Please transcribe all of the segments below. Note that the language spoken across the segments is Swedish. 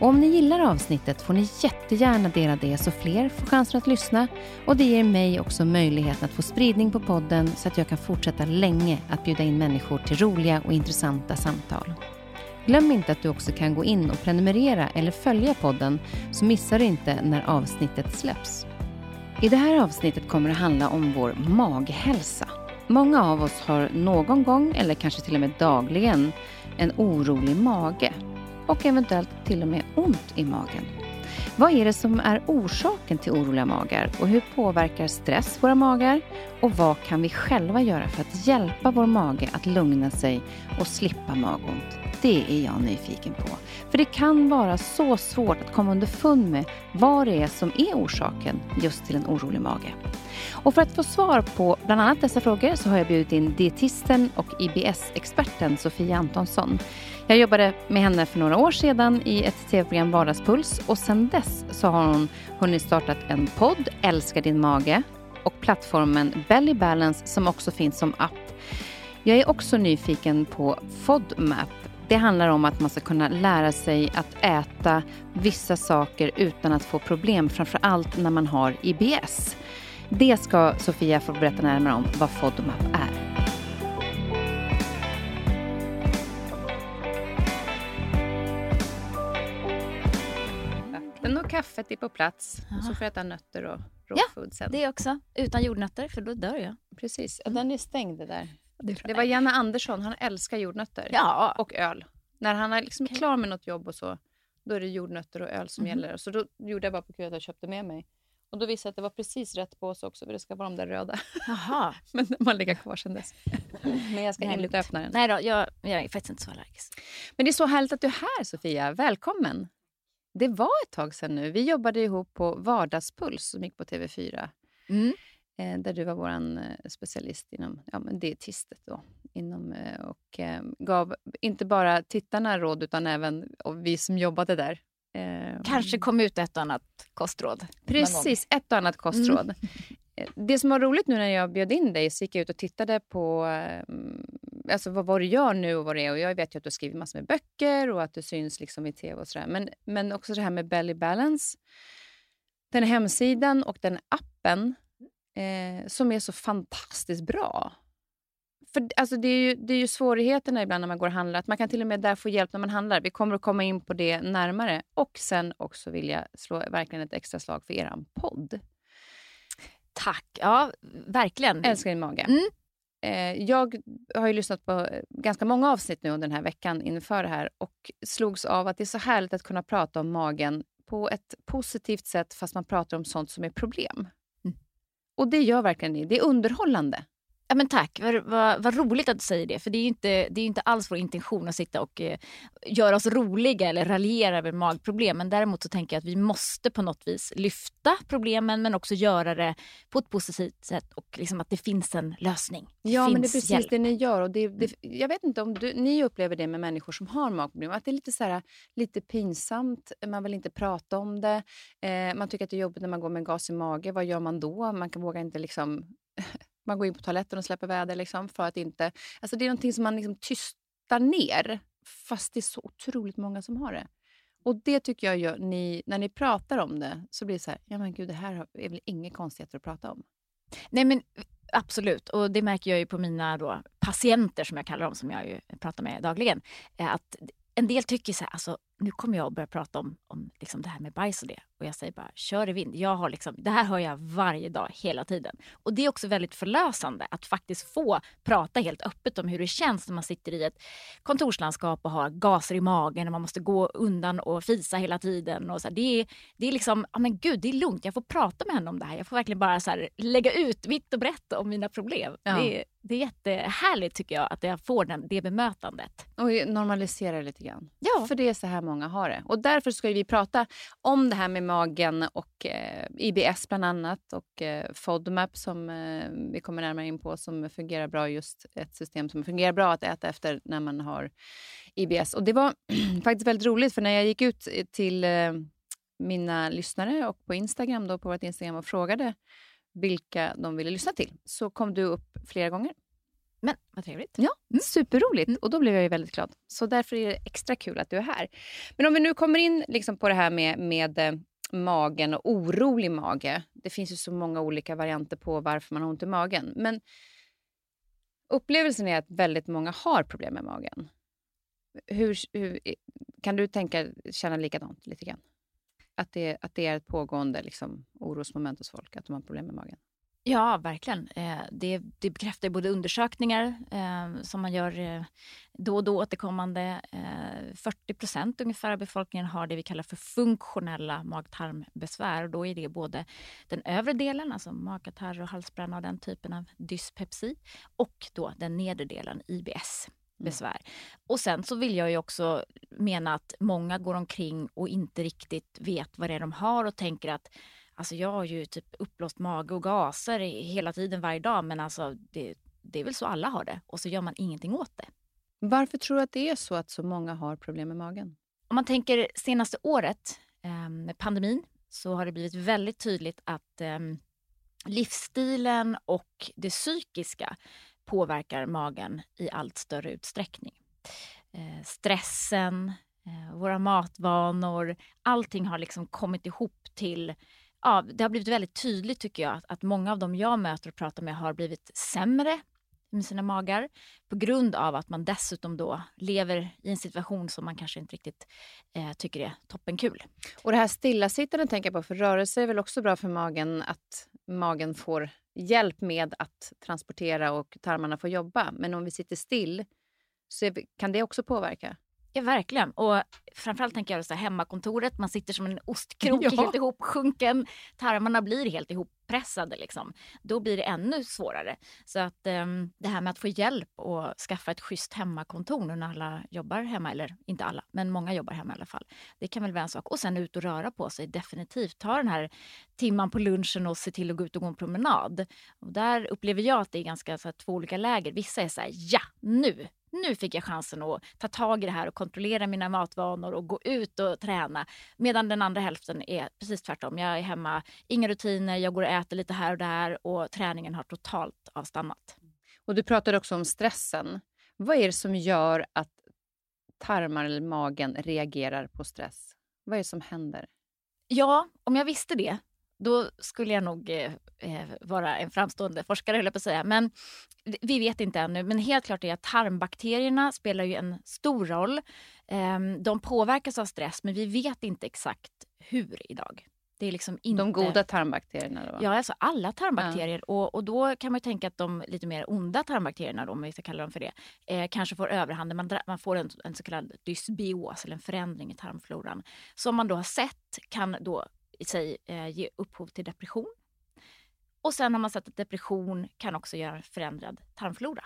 Och om ni gillar avsnittet får ni jättegärna dela det så fler får chansen att lyssna och det ger mig också möjligheten att få spridning på podden så att jag kan fortsätta länge att bjuda in människor till roliga och intressanta samtal. Glöm inte att du också kan gå in och prenumerera eller följa podden så missar du inte när avsnittet släpps. I det här avsnittet kommer det handla om vår maghälsa. Många av oss har någon gång, eller kanske till och med dagligen, en orolig mage och eventuellt till och med ont i magen. Vad är det som är orsaken till oroliga magar och hur påverkar stress våra magar? Och vad kan vi själva göra för att hjälpa vår mage att lugna sig och slippa magont? Det är jag nyfiken på. För det kan vara så svårt att komma underfund med vad det är som är orsaken just till en orolig mage. Och för att få svar på bland annat dessa frågor så har jag bjudit in dietisten och IBS-experten Sofia Antonsson. Jag jobbade med henne för några år sedan i ett tv-program Vardagspuls och sedan dess så har hon hunnit startat en podd, Älska din mage, och plattformen Belly Balance som också finns som app. Jag är också nyfiken på FODMAP. Det handlar om att man ska kunna lära sig att äta vissa saker utan att få problem, framför allt när man har IBS. Det ska Sofia få berätta närmare om vad FODMAP är. kaffet är på plats. Aha. Så får jag äta nötter och raw ja, food sen. det också. Utan jordnötter, för då dör jag. Precis. Ja, den är stängd där. Det, det var Janne Andersson, han älskar jordnötter. Ja. Och öl. När han är liksom okay. klar med något jobb och så, då är det jordnötter och öl som mm. gäller. Så då gjorde jag bara på att jag köpte med mig. Och då visade jag att det var precis rätt påse också, för det ska vara de där röda. Jaha. Men de har legat kvar sedan dess. Men jag ska inte öppna den. Nej då, jag, jag är faktiskt inte så allergisk. Men det är så härligt att du är här, Sofia. Välkommen! Det var ett tag sedan nu. Vi jobbade ihop på Vardagspuls som gick på TV4. Mm. Eh, där du var vår eh, specialist inom ja, men dietistet. Då, inom, eh, och gav inte bara tittarna råd utan även vi som jobbade där. Kanske kom ut ett och annat kostråd. Precis, ett och annat kostråd. Mm. Det som var roligt nu när jag bjöd in dig så gick jag ut och tittade på alltså vad, vad du gör nu och vad det är. Och jag vet ju att du skriver massor med böcker och att du syns liksom i tv och sådär. Men, men också det här med Belly Balance. Den hemsidan och den appen eh, som är så fantastiskt bra. För alltså det, är ju, det är ju svårigheterna ibland när man går och handlar. Att man kan till och med där få hjälp när man handlar. Vi kommer att komma in på det närmare. Och sen också vill jag slå verkligen ett extra slag för er podd. Tack. Ja, verkligen. Älskar din mage. Mm. Eh, jag har ju lyssnat på ganska många avsnitt nu under den här veckan inför det här och slogs av att det är så härligt att kunna prata om magen på ett positivt sätt fast man pratar om sånt som är problem. Och det gör verkligen ni. Det är underhållande. Ja, men tack, vad, vad, vad, roligt att du säger det. För det är ju inte, det är inte alls vår intention att sitta och eh, göra oss roliga eller raljera över magproblem. Men däremot så tänker jag att vi måste på något vis lyfta problemen men också göra det på ett positivt sätt och liksom att det finns en lösning. Det ja, men det är precis hjälp. det ni gör. Och det, det, jag vet inte om du, ni upplever det med människor som har magproblem. Att det är lite, så här, lite pinsamt, man vill inte prata om det. Eh, man tycker att det är jobbigt när man går med gas i mage. Vad gör man då? Man kan, vågar inte liksom man går in på toaletten och släpper väder liksom, för att inte... Alltså det är någonting som man liksom tystar ner, fast det är så otroligt många som har det. Och det tycker jag gör, ni, när ni pratar om det, så blir det så här, ja men gud, det här är väl inga konstigheter att prata om. Nej men absolut, och det märker jag ju på mina då, patienter som jag kallar dem, som jag ju pratar med dagligen. Eh, att en del tycker så här, alltså, nu kommer jag att börja prata om, om liksom det här med bajs och det. Och jag säger bara, kör i vind. Jag har liksom, det här hör jag varje dag, hela tiden. Och det är också väldigt förlösande att faktiskt få prata helt öppet om hur det känns när man sitter i ett kontorslandskap och har gaser i magen och man måste gå undan och fisa hela tiden. Och så här, det, är, det är liksom, ja men gud, det är lugnt. Jag får prata med henne om det här. Jag får verkligen bara så här, lägga ut vitt och brett om mina problem. Ja. Det, det är jättehärligt tycker jag att jag får den, det bemötandet. Och normalisera lite grann. Ja. För det är så här många har det. Och därför ska vi prata om det här med magen och eh, IBS bland annat och eh, FODMAP som eh, vi kommer närmare in på som fungerar bra, just ett system som fungerar bra att äta efter när man har IBS. Och det var faktiskt väldigt roligt för när jag gick ut till eh, mina lyssnare och på Instagram då på vårt Instagram och frågade vilka de ville lyssna till så kom du upp flera gånger. Men vad trevligt. Ja, mm. superroligt. Mm. Och då blev jag ju väldigt glad. Så därför är det extra kul att du är här. Men om vi nu kommer in liksom på det här med, med eh, magen och orolig mage. Det finns ju så många olika varianter på varför man har ont i magen. Men upplevelsen är att väldigt många har problem med magen. Hur, hur, kan du tänka, känna likadant lite grann? Att det, att det är ett pågående liksom, orosmoment hos folk, att de har problem med magen? Ja, verkligen. Eh, det, det bekräftar både undersökningar eh, som man gör eh, då och då återkommande. 40 procent ungefär av befolkningen har det vi kallar för funktionella mag-tarmbesvär. Då är det både den övre delen, alltså magkatarr och halsbränna och den typen av dyspepsi och då den nedre delen, IBS besvär. Mm. Och sen så vill jag ju också mena att många går omkring och inte riktigt vet vad det är de har och tänker att Alltså jag har ju typ uppblåst mage och gaser hela tiden varje dag men alltså det, det är väl så alla har det och så gör man ingenting åt det. Varför tror du att det är så att så många har problem med magen? Om man tänker senaste året eh, med pandemin så har det blivit väldigt tydligt att eh, livsstilen och det psykiska påverkar magen i allt större utsträckning. Eh, stressen, eh, våra matvanor, allting har liksom kommit ihop till ja, det har blivit väldigt tydligt tycker jag att, många av dem jag möter och pratar med har blivit sämre med sina magar på grund av att man dessutom då lever i en situation som man kanske inte riktigt eh, tycker är toppenkul. Och det här stillasittandet tänker jag på, för rörelse är väl också bra för magen att magen får hjälp med att transportera och tarmarna får jobba. Men om vi sitter still så kan det också påverka? Ja, verkligen. Och framförallt tänker jag så här, hemmakontoret, man sitter som en ostkrok ja. helt ihopsjunken. Tarmarna blir helt ihoppressade. Liksom. Då blir det ännu svårare. Så att um, det här med att få hjälp och skaffa ett schysst hemmakontor nu när alla jobbar hemma, eller inte alla, men många jobbar hemma i alla fall. Det kan väl vara en sak. Och sen ut och röra på sig, definitivt. Ta den här timman på lunchen och se till att gå ut och gå en promenad. Och där upplever jag att det är ganska så här, två olika läger. Vissa är så här, ja, nu nu fick jag chansen att ta tag i det här och kontrollera mina matvanor och gå ut och träna. Medan den andra hälften är precis tvärtom. Jag är hemma, inga rutiner, jag går och äter lite här och där och träningen har totalt avstannat. Och Du pratade också om stressen. Vad är det som gör att tarmar eller magen reagerar på stress? Vad är det som händer? Ja, om jag visste det då skulle jag nog eh, eh, vara en framstående forskare, höll jag på att säga. Men vi vet inte ännu. Men helt klart är att tarmbakterierna spelar ju en stor roll. Eh, de påverkas av stress, men vi vet inte exakt hur idag. Det är liksom inte... De goda tarmbakterierna? Då? Ja, alltså alla tarmbakterier. Ja. Och, och då kan man tänka att de lite mer onda tarmbakterierna, då, om vi ska kalla dem för det, eh, kanske får överhanden. Man, man får en, en så kallad dysbios, eller en förändring i tarmfloran. Som man då har sett kan då i sig eh, ge upphov till depression. Och sen har man sett att depression kan också göra en förändrad tarmflora.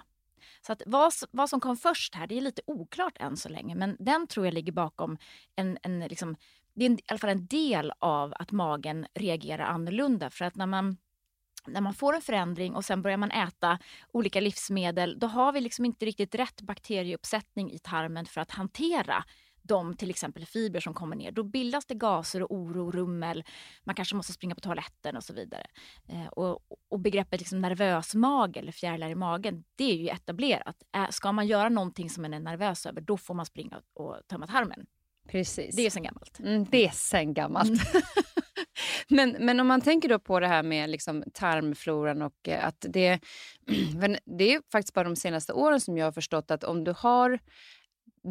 Så att vad, vad som kom först här, det är lite oklart än så länge. Men den tror jag ligger bakom en, en liksom, det är i alla fall en del av att magen reagerar annorlunda. För att när man när man får en förändring och sen börjar man äta olika livsmedel, då har vi liksom inte riktigt rätt bakterieuppsättning i tarmen för att hantera de till exempel fibrer som kommer ner. Då bildas det gaser och oro, rummel, man kanske måste springa på toaletten och så vidare. Eh, och, och, begreppet liksom nervös mage eller fjärilar i magen, det är ju etablerat. Eh, ska man göra någonting som man är nervös över, då får man springa och tömma tarmen. Precis. Det är sen gammalt. Mm, det är sen gammalt. Mm. men, men om man tänker då på det här med liksom tarmfloran och eh, att det... det är faktiskt bara de senaste åren som jag har förstått att om du har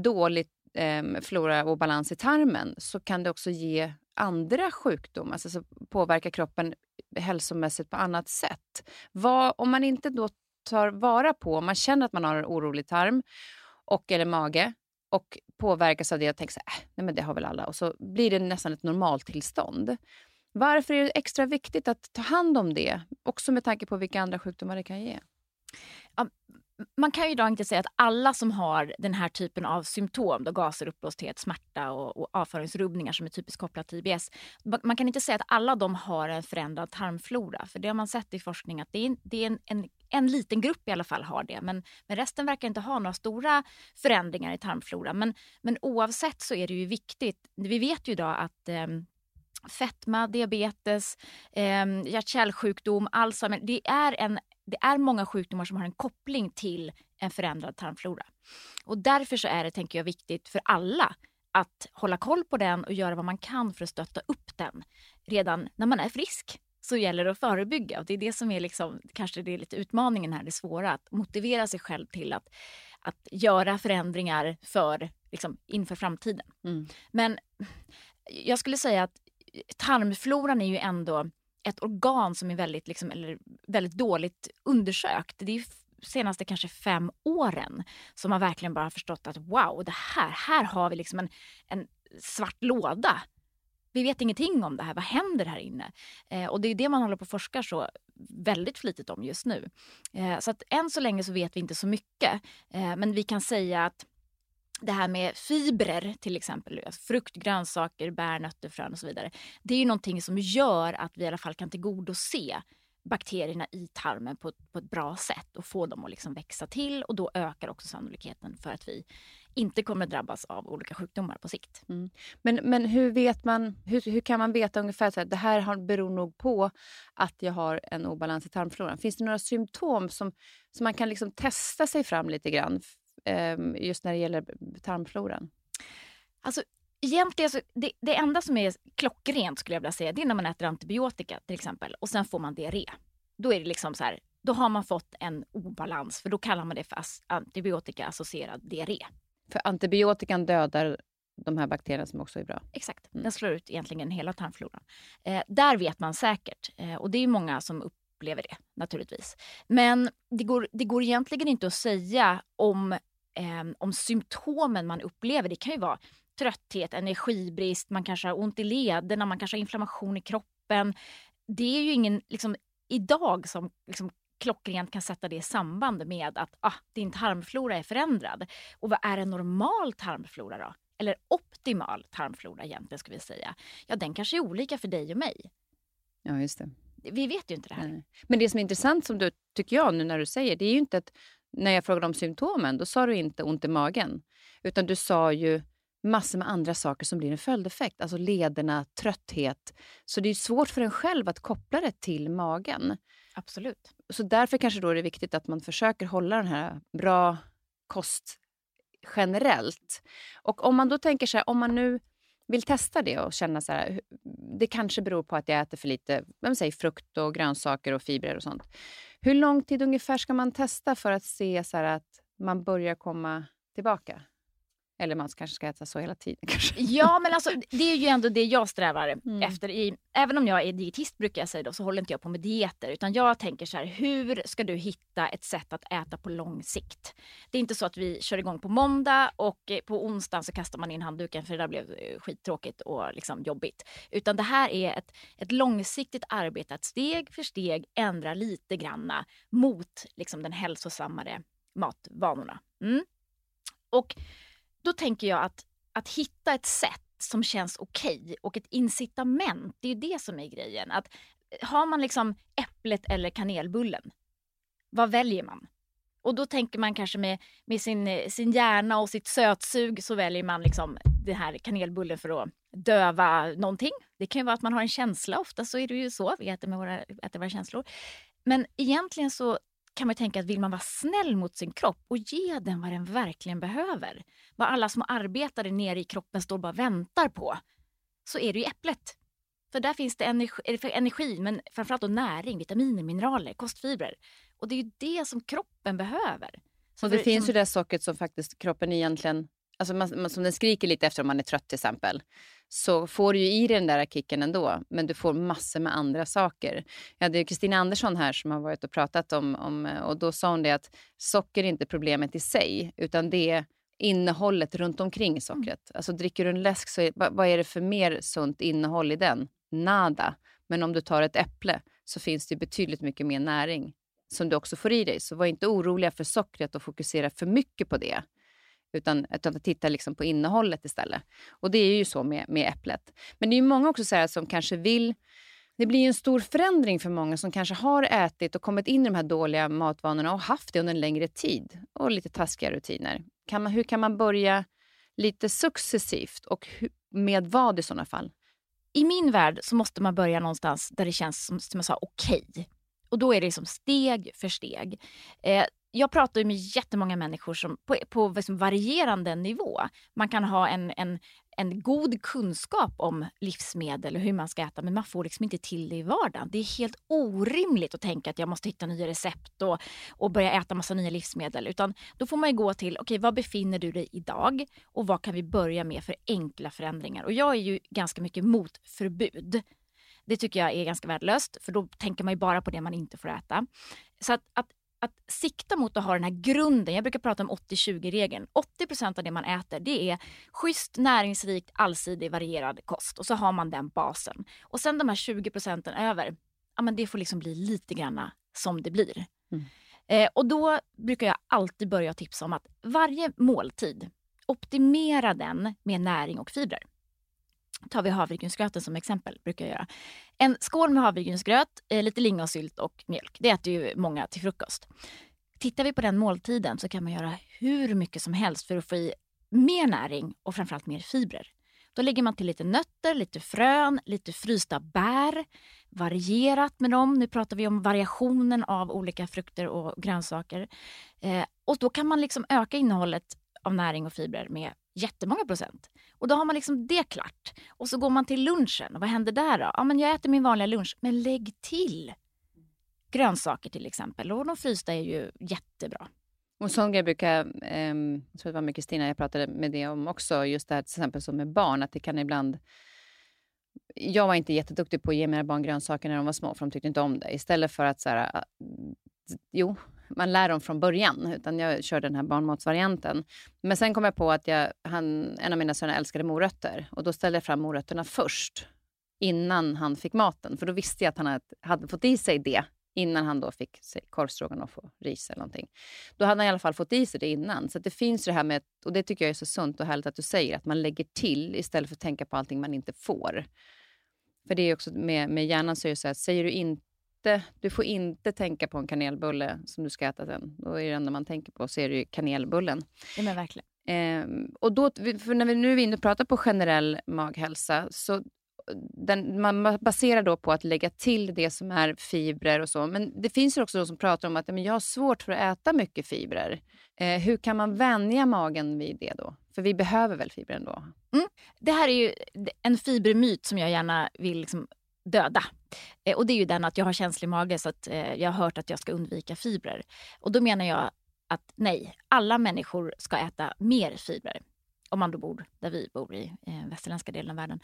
dålig eh, flora och balans i tarmen så kan det också ge andra sjukdomar, alltså påverka kroppen hälsomässigt på annat sätt. Vad, om man inte då tar vara på, om man känner att man har en orolig tarm och eller mage och påverkas av det och tänker så här, äh, nej men det har väl alla och så blir det nästan ett normaltillstånd. Varför är det extra viktigt att ta hand om det? Också med tanke på vilka andra sjukdomar det kan ge. Ja, man kan ju idag inte säga att alla som har den här typen av symptom, då gaser, uppblåsthet, smärta och, och avföringsrubbningar som är typiskt kopplat till IBS. Man kan inte säga att alla de har en förändrad tarmflora. För det har man sett i forskning att det är, det är en, en, en, liten grupp i alla fall har det. Men, men resten verkar inte ha några stora förändringar i tarmflora. Men, men oavsett så är det ju viktigt. Vi vet ju idag att eh, fetma, diabetes, eh, hjärt-kärlsjukdom, Alzheimer. Det är, en, det är många sjukdomar som har en koppling till en förändrad tarmflora. Och därför så är det, tänker jag, viktigt för alla att hålla koll på den och göra vad man kan för att stötta upp den redan när man är frisk så gäller det att förebygga. Och det är det som är liksom, kanske det är lite utmaningen här, det svåra. Att motivera sig själv till att, att göra förändringar för, liksom, inför framtiden. Mm. Men jag skulle säga att tarmfloran är ju ändå ett organ som är väldigt, liksom, eller väldigt dåligt undersökt. Det är senaste kanske fem åren som man verkligen bara har förstått att wow, det här, här har vi liksom en, en svart låda. Vi vet ingenting om det här. Vad händer här inne? Eh, och det är det man håller på att forska så väldigt flitigt om just nu. Eh, så att än så länge så vet vi inte så mycket. Eh, men vi kan säga att det här med fibrer till exempel, alltså frukt, grönsaker, bär, nötter, frön och så vidare. Det är ju någonting som gör att vi i alla fall kan tillgodose bakterierna i tarmen på, på ett bra sätt och få dem att liksom växa till och då ökar också sannolikheten för att vi inte kommer drabbas av olika sjukdomar på sikt. Mm. Men, men hur, vet man, hur, hur kan man veta ungefär att det här beror nog på att jag har en obalans i tarmfloran? Finns det några symptom som, som man kan liksom testa sig fram lite grann just när det gäller tarmfloran? Alltså, egentligen, så, det, det enda som är klockrent skulle jag vilja säga, det är när man äter antibiotika till exempel och sen får man diarré. Då är det liksom så här, då har man fått en obalans, för då kallar man det för antibiotika-associerad diarré. För antibiotikan dödar de här bakterierna som också är bra? Exakt, mm. den slår ut egentligen hela tarmfloran. Eh, där vet man säkert, eh, och det är många som upp, upplever det naturligtvis. Men det går, det går egentligen inte att säga om, eh, om symptomen man upplever. Det kan ju vara trötthet, energibrist, man kanske har ont i lederna, man kanske har inflammation i kroppen. Det är ju ingen liksom, idag som liksom, klockrent kan sätta det i samband med att ah, din tarmflora är förändrad. Och vad är en normal tarmflora då? Eller optimal tarmflora egentligen ska vi säga. Ja, den kanske är olika för dig och mig. Ja, just det vi vet ju inte det här. Nej. Men det som är intressant, som du tycker jag nu när du säger, det är ju inte att när jag frågade om symptomen, då sa du inte ont i magen. Utan du sa ju massor med andra saker som blir en följdeffekt. Alltså lederna, trötthet. Så det är svårt för en själv att koppla det till magen. Absolut. Så därför kanske då är det viktigt att man försöker hålla den här bra kost generellt. Och om man då tänker så här, om man nu vill testa det och känna så här, det kanske beror på att jag äter för lite vem säger, frukt och grönsaker och fibrer och sånt. Hur lång tid ungefär ska man testa för att se så att man börjar komma tillbaka? Eller man kanske ska äta så hela tiden. Kanske. Ja, men alltså, det är ju ändå det jag strävar mm. efter. I, även om jag är dietist brukar jag säga då, så håller inte jag på med dieter. Utan jag tänker så här, hur ska du hitta ett sätt att äta på lång sikt? Det är inte så att vi kör igång på måndag och på onsdag så kastar man in handduken för det där blev eh, skittråkigt och liksom jobbigt. Utan det här är ett, ett långsiktigt arbete att steg för steg ändra lite granna mot liksom, den hälsosammare matvanorna. Mm. Och då tänker jag att, att hitta ett sätt som känns okej okay och ett incitament, det är ju det som är grejen. Att eh, har man liksom äpplet eller kanelbullen, vad väljer man? Och då tänker man kanske med, med sin, eh, sin hjärna och sitt sötsug så väljer man liksom den här kanelbullen för att döva någonting. Det kan ju vara att man har en känsla, ofta så är det ju så, vi äter, med våra, äter våra känslor. Men egentligen så kan man tänka att vill man vara snäll mot sin kropp och ge den vad den verkligen behöver, vad alla som arbetar nere i kroppen står och bara väntar på, så är det ju äpplet. För där finns det energi, energi men framförallt då näring, vitaminer, mineraler, kostfibrer. Och det är ju det som kroppen behöver. Så och det för, finns som... ju det sockret som faktiskt kroppen egentligen alltså man, som den skriker lite efter om man är trött till exempel, så får du ju i dig den där kicken ändå, men du får massor med andra saker. Jag hade Kristina Andersson här som har varit och pratat om, om, och då sa hon det att socker är inte problemet i sig, utan det är innehållet runt omkring sockret. Mm. Alltså dricker du en läsk, så är, vad är det för mer sunt innehåll i den? Nada. Men om du tar ett äpple så finns det betydligt mycket mer näring som du också får i dig. Så var inte oroliga för sockret och fokusera för mycket på det utan att titta liksom på innehållet istället. Och det är ju så med, med äpplet. Men det är många också så som kanske vill det blir en stor förändring för många som kanske har ätit och kommit in i de här dåliga matvanorna och haft det under en längre tid och lite taskiga rutiner. Kan man, hur kan man börja lite successivt och med vad i sådana fall? I min värld så måste man börja någonstans där det känns som, som jag sa okej. Okay. Och då är det liksom steg för steg. Eh, jag pratar med jättemånga människor som på, på liksom varierande nivå. Man kan ha en, en, en god kunskap om livsmedel och hur man ska äta men man får liksom inte till det i vardagen. Det är helt orimligt att tänka att jag måste hitta nya recept och, och börja äta massa nya livsmedel. Utan då får man gå till, okej okay, var befinner du dig idag och vad kan vi börja med för enkla förändringar? Och jag är ju ganska mycket mot förbud. Det tycker jag är ganska värdelöst för då tänker man ju bara på det man inte får äta. Så att, att att sikta mot att ha den här grunden. Jag brukar prata om 80-20-regeln. 80% av det man äter det är schysst, näringsrikt, allsidig, varierad kost. Och så har man den basen. Och sen de här 20 procenten över, ja, men det får liksom bli lite granna som det blir. Mm. Eh, och då brukar jag alltid börja tipsa om att varje måltid, optimera den med näring och fibrer tar vi havregrynsgröten som exempel. brukar jag göra. En skål med havregrynsgröt, eh, lite lingonsylt och mjölk. Det äter ju många till frukost. Tittar vi på den måltiden så kan man göra hur mycket som helst för att få i mer näring och framförallt mer fibrer. Då lägger man till lite nötter, lite frön, lite frysta bär. Varierat med dem. Nu pratar vi om variationen av olika frukter och grönsaker. Eh, och då kan man liksom öka innehållet av näring och fibrer med jättemånga procent. Och då har man liksom det klart. Och så går man till lunchen. Och vad händer där då? Ja, men jag äter min vanliga lunch, men lägg till grönsaker till exempel. Och de frysta är ju jättebra. Och en sån grej brukar, eh, jag tror det var med Kristina jag pratade med det om också, just det här till exempel som med barn, att det kan ibland jag var inte jätteduktig på att ge mina barn grönsaker när de var små, för de tyckte inte om det. Istället för att så här, ah, jo, man lär dem från början, utan jag körde den här barnmatsvarianten. Men sen kom jag på att jag, han, en av mina söner älskade morötter och då ställde jag fram morötterna först, innan han fick maten. För då visste jag att han hade, hade fått i sig det innan han då fick korvstroganoff och ris eller någonting. Då hade han i alla fall fått i sig det innan. Så det finns det här med, och det tycker jag är så sunt och härligt att du säger, att man lägger till istället för att tänka på allting man inte får. För det är också med, med hjärnan så är det så här, säger du inte inte, du får inte tänka på en kanelbulle som du ska äta sen. Då är det enda man tänker på så är det ju kanelbullen. Ja, men verkligen. Eh, och då, för när vi nu är inne och pratar på generell maghälsa, så den, man baserar då på att lägga till det som är fibrer och så. Men det finns också de som pratar om att men jag har svårt för att äta mycket fibrer. Eh, hur kan man vänja magen vid det då? För vi behöver väl fibrer ändå? Mm. Det här är ju en fibermyt som jag gärna vill liksom döda. Eh, och det är ju den att jag har känslig mage så att eh, jag har hört att jag ska undvika fibrer. Och då menar jag att nej, alla människor ska äta mer fibrer. om man då bor där vi bor i eh, västerländska delen av världen.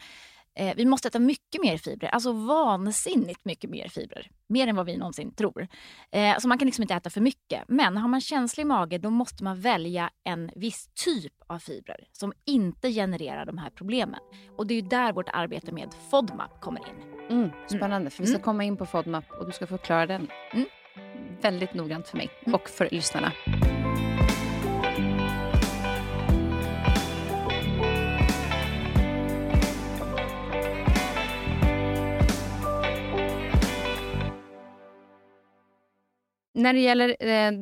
Eh, vi måste äta mycket mer fibrer, alltså vansinnigt mycket mer fibrer. Mer än vad vi någonsin tror. Eh, så man kan liksom inte äta för mycket. Men har man känslig mage då måste man välja en viss typ av fibrer som inte genererar de här problemen. Och det är där vårt arbete med FODMAP kommer in. Mm, spännande, mm. för vi ska mm. komma in på FODMAP och du ska förklara den mm. väldigt noggrant för mig mm. och för lyssnarna. När det gäller eh,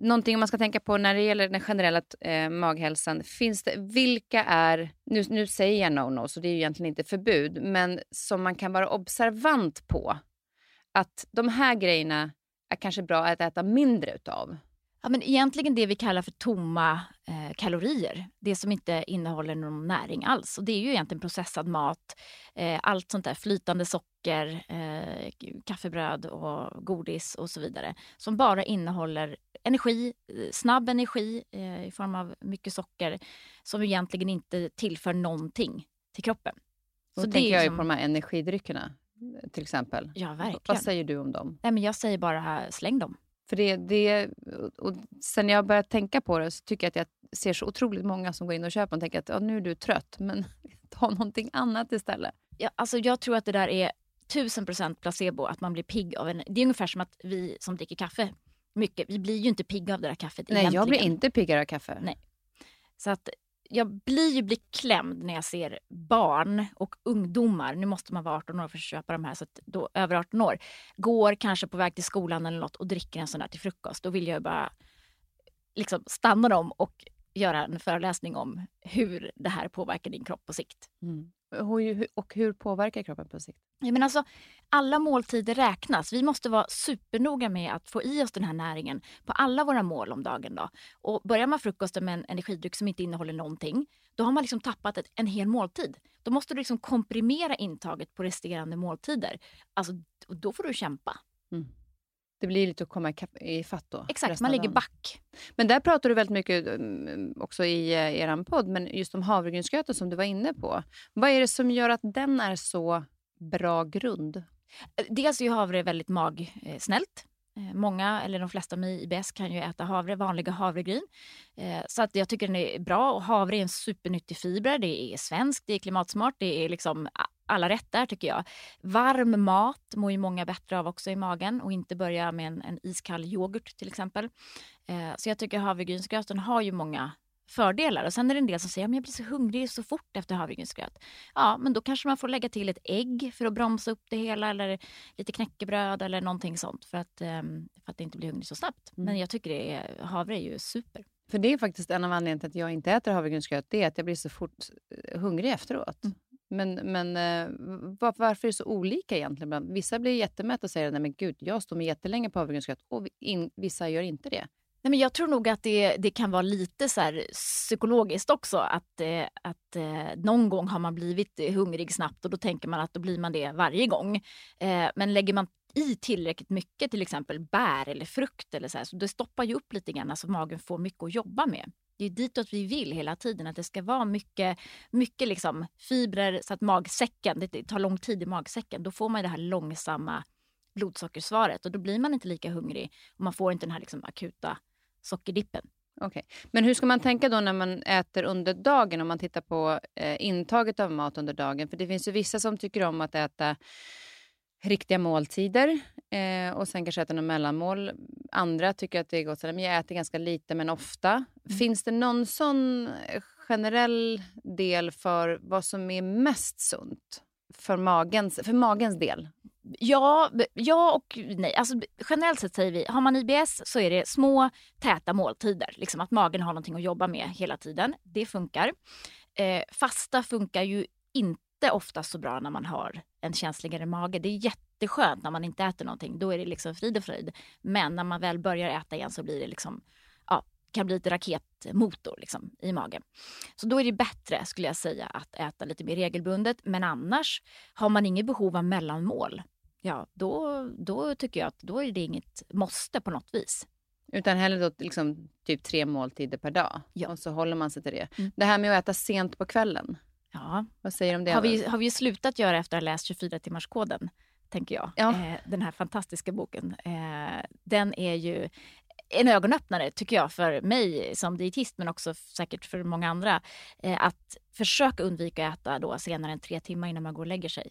någonting man ska tänka på när det gäller den generella eh, maghälsan. Finns det, vilka är, nu, nu säger jag no-no så det är ju egentligen inte förbud, men som man kan vara observant på. Att de här grejerna är kanske bra att äta mindre utav. Ja, men egentligen det vi kallar för tomma eh, kalorier. Det som inte innehåller någon näring alls. Och det är ju egentligen processad mat. Eh, allt sånt där flytande socker, eh, kaffebröd och godis och så vidare. Som bara innehåller energi, eh, snabb energi eh, i form av mycket socker. Som egentligen inte tillför någonting till kroppen. Då så tänker jag ju på de här energidryckerna till exempel. Ja, verkligen. Vad säger du om dem? Nej, men jag säger bara släng dem. För det, det, och sen jag börjat tänka på det så tycker jag att jag ser så otroligt många som går in och köper och tänker att ja, nu är du trött, men ta någonting annat istället. Ja, alltså jag tror att det där är tusen procent placebo, att man blir pigg av en... Det är ungefär som att vi som dricker kaffe mycket, vi blir ju inte pigga av det där kaffet Nej, egentligen. jag blir inte piggare av kaffe. Nej. Så att jag blir ju beklämd när jag ser barn och ungdomar, nu måste man vara 18 år för att köpa de här, så att då, över 18 år, går kanske på väg till skolan eller något och dricker en sån där till frukost. Då vill jag bara liksom stanna dem och göra en föreläsning om hur det här påverkar din kropp på sikt. Mm. Och hur påverkar kroppen på sikt? Ja, men alltså, alla måltider räknas. Vi måste vara supernoga med att få i oss den här näringen på alla våra mål om dagen. Då. Och börjar man frukosten med en energidryck som inte innehåller någonting, då har man liksom tappat ett, en hel måltid. Då måste du liksom komprimera intaget på resterande måltider. Alltså, då får du kämpa. Mm. Det blir lite att komma i fatt då. Exakt, man ligger back. Men där pratar du väldigt mycket mm, också i eh, er podd, men just om havregrynsgröten som du var inne på. Vad är det som gör att den är så bra grund? Dels är havre väldigt magsnällt. Eh, många, eller de flesta med IBS kan ju äta havre, vanliga havregryn. Eh, så att jag tycker den är bra. Och havre är en supernyttig fiber. Det är svenskt, det är klimatsmart, det är liksom alla rätt där tycker jag. Varm mat mår ju många bättre av också i magen och inte börja med en, en iskall yoghurt till exempel. Eh, så jag tycker havregrynsgröten har ju många fördelar. Och Sen är det en del som säger att jag blir så hungrig så fort efter havregrynsgröt. Ja, men då kanske man får lägga till ett ägg för att bromsa upp det hela eller lite knäckebröd eller någonting sånt för att, um, för att inte bli hungrig så snabbt. Mm. Men jag tycker det är, havre är ju super. För det är faktiskt en av anledningarna till att jag inte äter havregrynsgröt. Det är att jag blir så fort eh, hungrig efteråt. Mm. Men, men eh, var, varför är det så olika egentligen? Vissa blir jättemätta och säger nej men gud, jag står med jättelänge på havregrynsgröt och in, vissa gör inte det. Nej, men jag tror nog att det, det kan vara lite så psykologiskt också. Att, eh, att eh, någon gång har man blivit hungrig snabbt och då tänker man att då blir man det varje gång. Men lägger man i tillräckligt mycket, till exempel bär eller frukt, eller så, här, så det stoppar ju upp lite grann så magen får mycket att jobba med. Det är ditåt vi vill hela tiden, att det ska vara mycket, mycket liksom fibrer så att magsäcken, det tar lång tid i magsäcken. Då får man det här långsamma blodsockersvaret och då blir man inte lika hungrig och man får inte den här liksom akuta sockerdippen. Okay. Men hur ska man tänka då när man äter under dagen om man tittar på eh, intaget av mat under dagen? För det finns ju vissa som tycker om att äta riktiga måltider eh, och sen kanske äta något mellanmål. Andra tycker att det är gott att jag äter ganska lite men ofta. Mm. Finns det någon sån generell del för vad som är mest sunt för magens, för magens del? Ja, ja och nej. Alltså, generellt sett säger vi, har man IBS så är det små täta måltider. Liksom att magen har någonting att jobba med hela tiden. Det funkar. Eh, fasta funkar ju inte ofta så bra när man har en känsligare mage. Det är jätteskönt när man inte äter någonting. Då är det liksom frid och fröjd. Men när man väl börjar äta igen så blir det liksom, ja, kan bli lite raketmotor liksom, i magen. Så då är det bättre skulle jag säga att äta lite mer regelbundet. Men annars har man inget behov av mellanmål ja, då, då tycker jag att då är det inget måste på något vis. Utan hellre då liksom typ tre måltider per dag. Ja. Och så håller man sig till det. Mm. Det här med att äta sent på kvällen. Ja. Vad säger du om det? Har vi, har vi slutat göra efter att ha läst 24-timmarskoden, tänker jag. Ja. Eh, den här fantastiska boken. Eh, den är ju en ögonöppnare, tycker jag, för mig som dietist men också säkert för många andra. Eh, att försöka undvika att äta då senare än tre timmar innan man går och lägger sig.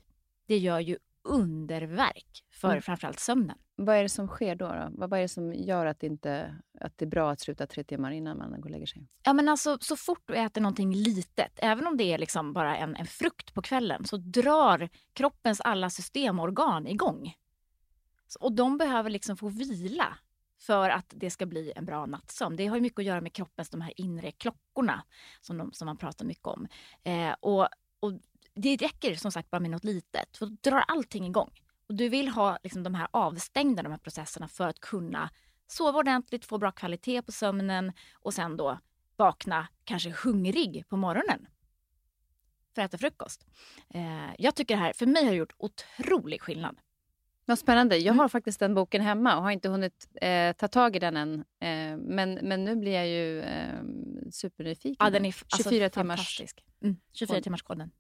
Det gör ju underverk för Mm. framförallt sömnen. Vad är det som sker då? då? Vad vad är det som gör att det, inte, att det är bra att sluta tre timmar innan man går och lägger sig? Ja, men alltså, så fort du äter någonting litet, även om det är liksom bara en, en frukt på kvällen, så drar kroppens alla systemorgan igång. Så, och de behöver liksom få vila för att det ska bli en bra nattsömn. Det har ju mycket att göra med kroppens de här inre klockorna som, de, som man pratar mycket om. Eh, och, och det räcker som sagt bara med något litet, för då drar allting igång. Och du vill ha liksom, de här avstängda de här processerna för att kunna sova ordentligt, få bra kvalitet på sömnen och sen då vakna kanske hungrig på morgonen för att äta frukost. Eh, jag tycker det här, för mig har det gjort otrolig skillnad. Vad spännande. Jag Mm. har faktiskt den boken hemma och har inte hunnit eh, ta tag i den än. Eh, men, men nu blir jag ju eh, supernyfiken. Ja, den är f- 24 alltså, timmars fantastisk. Mm, 24 timmars koden.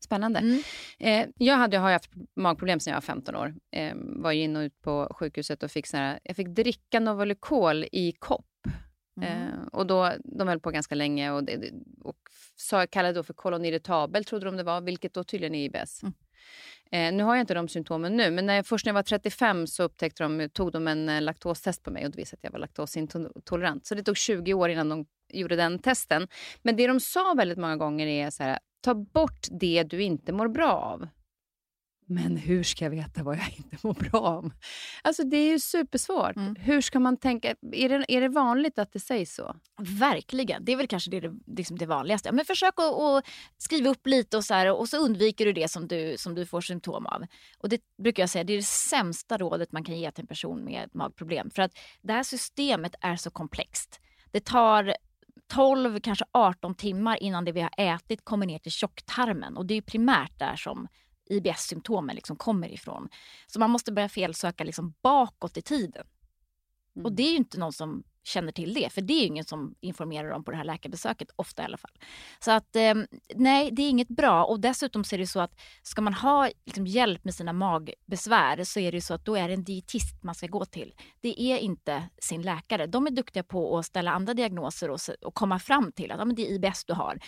Spännande. Mm. Eh, jag hade, har haft magproblem sedan jag var 15 år. Eh, var in och ut på sjukhuset och fick, sån här, jag fick dricka Novalucol i kopp. Mm. Eh, och då, de höll på ganska länge och, och sa, kallade då för kolon irritabel, trodde de det var, vilket då tydligen är IBS. Eh, nu har jag inte de symptomen nu, men när jag, först när jag var 35 så upptäckte de, tog de en eh, laktostest på mig och det visade att jag var laktosintolerant. Så det tog 20 år innan de gjorde den testen. Men det de sa väldigt många gånger är så här, ta bort det du inte mår bra av. Men hur ska jag veta vad jag inte mår bra av? Alltså det är ju supersvårt. Mm. Hur ska man tänka? Är det, är det vanligt att det sägs så? Verkligen. Det är väl kanske det, liksom det vanligaste. Men försök att, att skriva upp lite och så, här, och så undviker du det som du, som du får symptom av. Och det brukar jag säga, det är det sämsta rådet man kan ge till en person med magproblem. För att det här systemet är så komplext. Det tar 12, kanske 18 timmar innan det vi har ätit kommer ner till tjocktarmen. Och det är primärt där som IBS-symptomen liksom kommer ifrån. Så man måste börja felsöka liksom bakåt i tiden. Mm. Och det är ju inte någon som känner till det, för det är ju ingen som informerar om på det här läkarbesöket, ofta i alla fall. Så att eh, nej, det är inget bra. Och dessutom så är det så att ska man ha liksom, hjälp med sina magbesvär så är det så att då är det en dietist man ska gå till. Det är inte sin läkare. De är duktiga på att ställa andra diagnoser och, och komma fram till att ja, men det är IBS du har.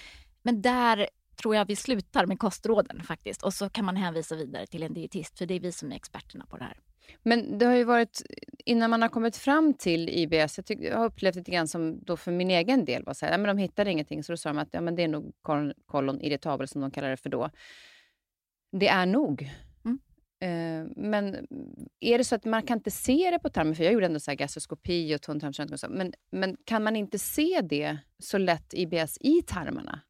Men där tror jag vi slutar med kostråden faktiskt. Och så kan man hänvisa vidare till en dietist, för det är vi som är experterna på det här. Men det har ju varit, innan man har kommit fram till IBS, jag, tyck, jag har upplevt lite grann som då för min egen del var så här, men de hittade ingenting, så då sa de att ja, men det är nog kolon, kolon irritabel som de kallar det för då. Det är nog. Mm. Eh, men är det så att man kan inte se det på tarmen, för jag gjorde ändå så här gastroskopi och tunntarmsröntgen och så, men, men kan man inte se det så lätt IBS i tarmarna?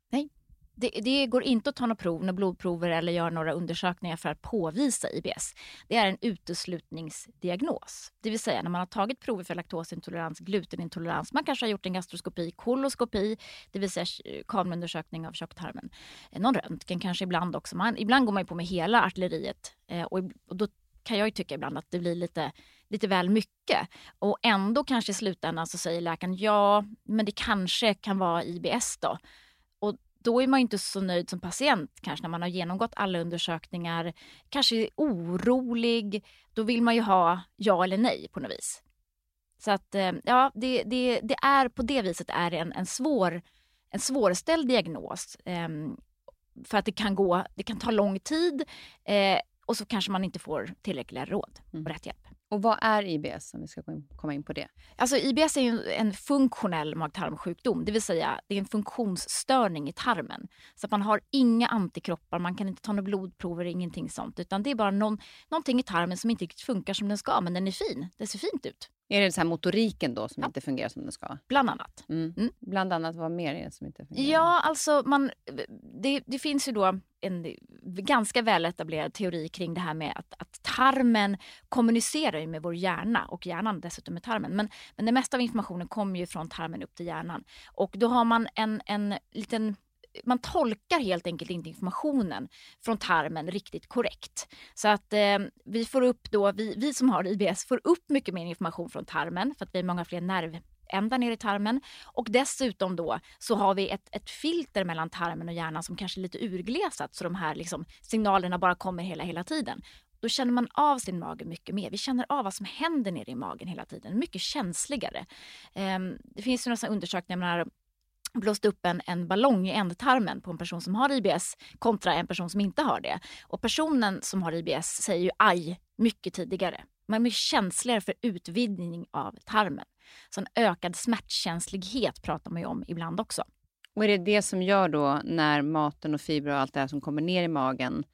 Det, det går inte att ta några prov, några blodprover eller göra några undersökningar för att påvisa IBS. Det är en uteslutningsdiagnos. Det vill säga när man har tagit prover för laktosintolerans, glutenintolerans, man kanske har gjort en gastroskopi, koloskopi, det vill säga eh, kameraundersökning av tjocktarmen. Eh, någon röntgen kanske ibland också. Man, ibland går man ju på med hela artilleriet eh, och, och då kan jag ju tycka ibland att det blir lite, lite väl mycket. Och ändå kanske i slutändan så säger läkaren ja, men det kanske kan vara IBS då. Då är man inte så nöjd som patient kanske när man har genomgått alla undersökningar, kanske är orolig. Då vill man ju ha ja eller nej på något vis. Så att eh, ja, det, det, det är på det viset är en, en, svår, en svårställd diagnos. ehm, för att det kan gå, det kan ta lång tid eh, och så kanske man inte får tillräckliga råd och Mm. rätt hjälp. Och vad är IBS, om vi ska komma in på det? Alltså IBS är ju en funktionell mag-tarmsjukdom, det vill säga det är en funktionsstörning i tarmen. Så att man har inga antikroppar, man kan inte ta några blodprover, ingenting sånt. Utan det är bara någon, någonting i tarmen som inte riktigt funkar som den ska, men den är fin. Det ser fint ut, är det så här motoriken då som Ja. inte fungerar som den ska? bland annat. Mm. Mm. Bland annat, vad mer är det som inte fungerar? Ja, alltså man, det, det finns ju då en ganska väletablerad teori kring det här med att, att tarmen kommunicerar med vår hjärna och hjärnan dessutom med tarmen. Men, men det mesta av informationen kommer ju från tarmen upp till hjärnan. Och då har man en, en liten man tolkar helt enkelt inte informationen från tarmen riktigt korrekt. Så att eh, vi får upp då, vi, vi som har IBS får upp mycket mer information från tarmen för att vi har många fler nervändar ner i tarmen. Och dessutom då så har vi ett, ett filter mellan tarmen och hjärnan som kanske är lite urglesat så de här liksom, signalerna bara kommer hela, hela tiden. Då känner man av sin mage mycket mer. Vi känner av vad som händer nere i magen hela tiden. Mycket känsligare. Ehm, det finns ju några undersökningar blåst upp en, en ballong i ändtarmen på en person som har IBS kontra en person som inte har det. Och personen som har IBS säger ju aj mycket tidigare. Man är mycket känsligare för utvidgning av tarmen. Så en ökad smärtkänslighet pratar man ju om ibland också. Och är det det som gör då när maten och fibrer och allt det här som kommer ner i magen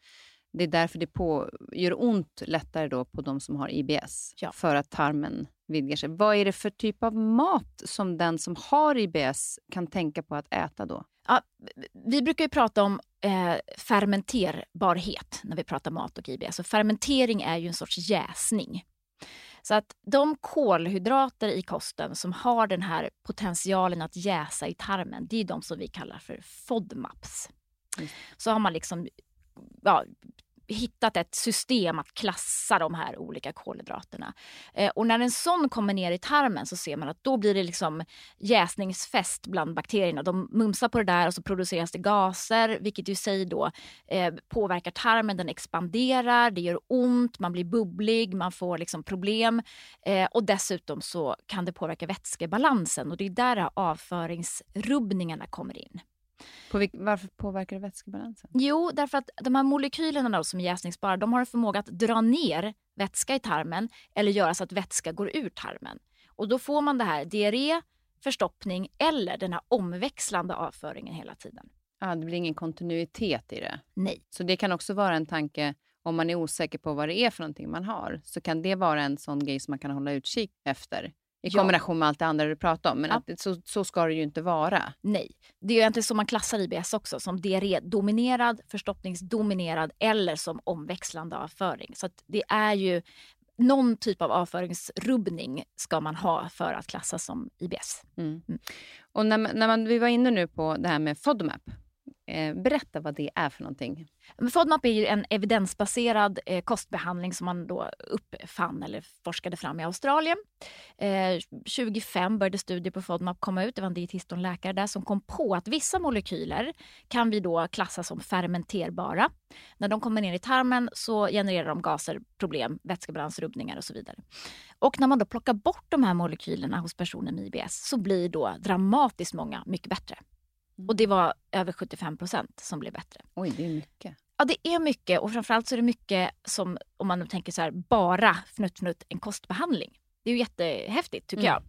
det är därför det på, gör ont lättare då på de som har IBS, ja. för att tarmen vidgar sig. Vad är det för typ av mat som den som har IBS kan tänka på att äta då? Ja, vi brukar ju prata om eh, fermenterbarhet när vi pratar mat och IBS. Och fermentering är ju en sorts jäsning. Så att de kolhydrater i kosten som har den här potentialen att jäsa i tarmen, det är de som vi kallar för FODMAPs. Mm. Så har man liksom ja, hittat ett system att klassa de här olika kolhydraterna. Eh, och när en sån kommer ner i tarmen så ser man att då blir det liksom jäsningsfest bland bakterierna. De mumsar på det där och så produceras det gaser vilket i sig då eh, påverkar tarmen. Den expanderar, det gör ont, man blir bubblig, man får liksom problem. Eh, och dessutom så kan det påverka vätskebalansen och det är där avföringsrubbningarna kommer in. På varför påverkar det vätskebalansen? Jo, därför att de här molekylerna då, som är jäsningsbara de har en förmåga att dra ner vätska i tarmen eller göra så att vätska går ur tarmen. Och då får man det här diarré, förstoppning eller den här omväxlande avföringen hela tiden. Ah, det blir ingen kontinuitet i det? Nej. Så det kan också vara en tanke om man är osäker på vad det är för någonting man har, så kan det vara en sån grej som man kan hålla utkik efter i kombination med allt det andra du pratar om. Men ja. att, så, så ska det ju inte vara. Nej. Det är egentligen så man klassar IBS också. Som diarrédominerad, förstoppningsdominerad eller som omväxlande avföring. Så det är ju någon typ av avföringsrubbning ska man ha för att klassas som IBS. Mm. Mm. Och när, när man, vi var inne nu på det här med FODMAP. Eh, berätta vad det är för någonting. FODMAP är ju en evidensbaserad eh, kostbehandling som man då uppfann eller forskade fram i Australien. Eh, 2005 började studier på FODMAP komma ut. Det var en dietist och en läkare där som kom på att vissa molekyler kan vi då klassa som fermenterbara. När de kommer ner i tarmen så genererar de gaser, problem, vätskebalansrubbningar och så vidare. Och när man då plockar bort de här molekylerna hos personer med IBS så blir då dramatiskt många mycket bättre. Och det var över 75 procent som blev bättre. Oj, det är mycket. Ja, det är mycket och framförallt så är det mycket som, om man tänker så här, bara fnutt fnutt en kostbehandling. Det är ju jättehäftigt tycker mm. jag.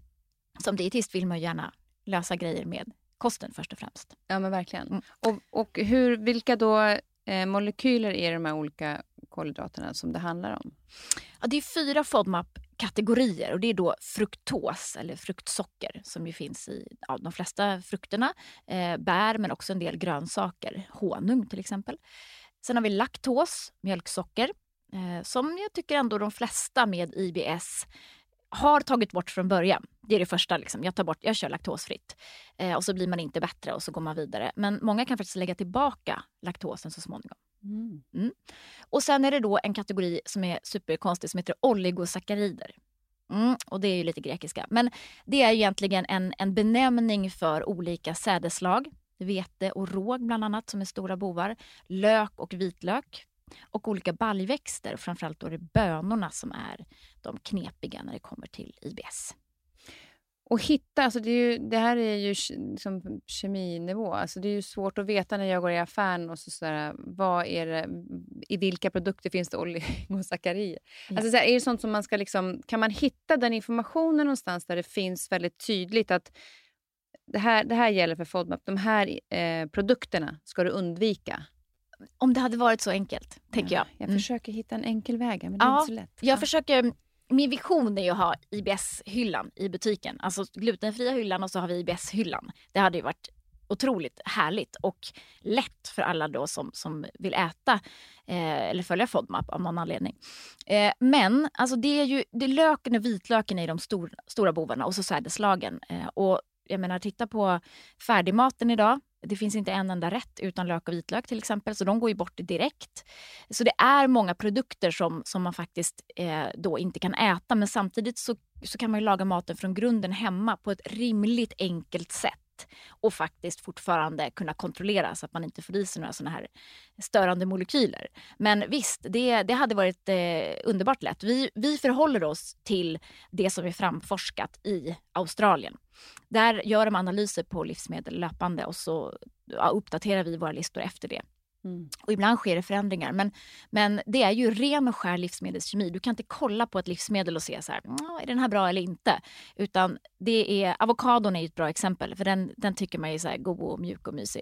Som dietist vill man ju gärna lösa grejer med kosten först och främst. Ja, men verkligen. Mm. Och, och hur, vilka då eh, molekyler är de här olika kolhydraterna som det handlar om? Ja, det är fyra kategorier och det är då fruktos eller fruktsocker som ju finns i ja, de flesta frukterna. Eh, bär men också en del grönsaker, honung till exempel. Sen har vi laktos, mjölksocker, eh, som jag tycker ändå de flesta med IBS har tagit bort från början. Det är det första. Liksom. Jag, tar bort, jag kör laktosfritt. Eh, och så blir man inte bättre och så går man vidare. Men många kan faktiskt lägga tillbaka laktosen så småningom. Mm. Mm. Och sen är det då en kategori som är superkonstig som heter oligosackarider. Mm, och det är ju lite grekiska. Men det är egentligen en, en benämning för olika sädeslag. Vete och råg bland annat som är stora bovar. Lök och vitlök. Och olika baljväxter. Framförallt då är det bönorna som är de knepiga när det kommer till IBS. Och hitta, alltså det, ju, det, här är ju liksom keminivå. Alltså det är ju svårt att veta när jag går i affären och så sådär, vad är det, i vilka produkter finns det oligosackarider? Mm. Alltså är det sånt som man ska liksom, kan man hitta den informationen någonstans där det finns väldigt tydligt att det här, det här gäller för FODMAP, de här eh, produkterna ska du undvika? Om det hade varit så enkelt, tänker ja, jag. Jag mm. försöker hitta en enkel väg, men det är ja, inte så lätt. Jag försöker min vision är ju att ha IBS-hyllan i butiken. Alltså glutenfria hyllan och så har vi IBS-hyllan. Det hade ju varit otroligt härligt och lätt för alla då som, som vill äta eh, eller följa FODMAP av någon anledning. Eh, men alltså det är ju det är löken och vitlöken är de stor, stora bovarna och så sädeslagen. Eh, och jag menar, titta på färdigmaten idag. Det finns inte en enda rätt utan lök och vitlök till exempel, så de går ju bort direkt. Så det är många produkter som, som man faktiskt eh, då inte kan äta men samtidigt så, så kan man laga maten från grunden hemma på ett rimligt enkelt sätt och faktiskt fortfarande kunna kontrollera så att man inte får i sig några såna här störande molekyler. Men visst, det, det hade varit eh, underbart lätt. Vi, vi förhåller oss till det som är framforskat i Australien. Där gör de analyser på livsmedel löpande och så ja, uppdaterar vi våra listor efter det. Mm. Och ibland sker det förändringar. Men, men det är ju ren och skär livsmedelskemi. Du kan inte kolla på ett livsmedel och se så här, är den här bra eller inte. Utan det är, avokadon är ett bra exempel för den, den tycker man är så här god och mjuk och mysig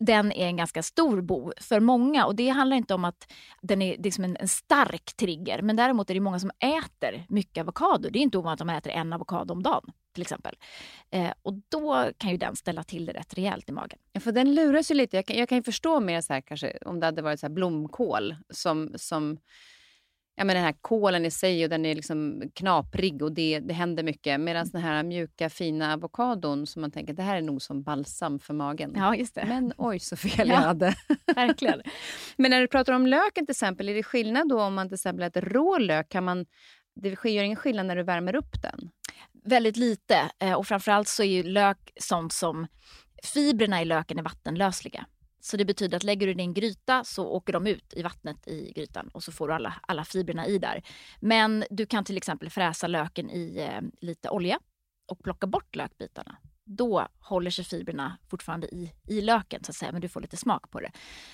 den är en ganska stor bov för många. Och Det handlar inte om att den är liksom en, en, stark trigger men däremot är det många som äter mycket avokado. Det är inte ovanligt att de äter en avokado om dagen till exempel. Eh, och då kan ju den ställa till det rätt rejält i magen. Ja, för den luras ju lite. Jag kan, jag kan ju förstå mer så här, kanske, om det hade varit så blomkål som, som ja, men den här kålen i sig och den är liksom knaprig och det, det händer mycket. Medan den här mjuka fina avokadon som man tänker det här är nog som balsam för magen. Ja, just det. Men oj så fel jag hade. Verkligen. men när du pratar om löken till exempel, är det skillnad då om man till exempel äter rå lök? Kan man, det gör ingen skillnad när du värmer upp den? Väldigt lite. Eh, och framförallt så är ju lök sånt som fibrerna i löken är vattenlösliga. Så det betyder att lägger du det i en gryta så åker de ut i vattnet i grytan och så får du alla, alla fibrerna i där. Men du kan till exempel fräsa löken i eh, lite olja och plocka bort lökbitarna då håller sig fibrerna fortfarande i, i löken så att säga, men du får lite smak på det.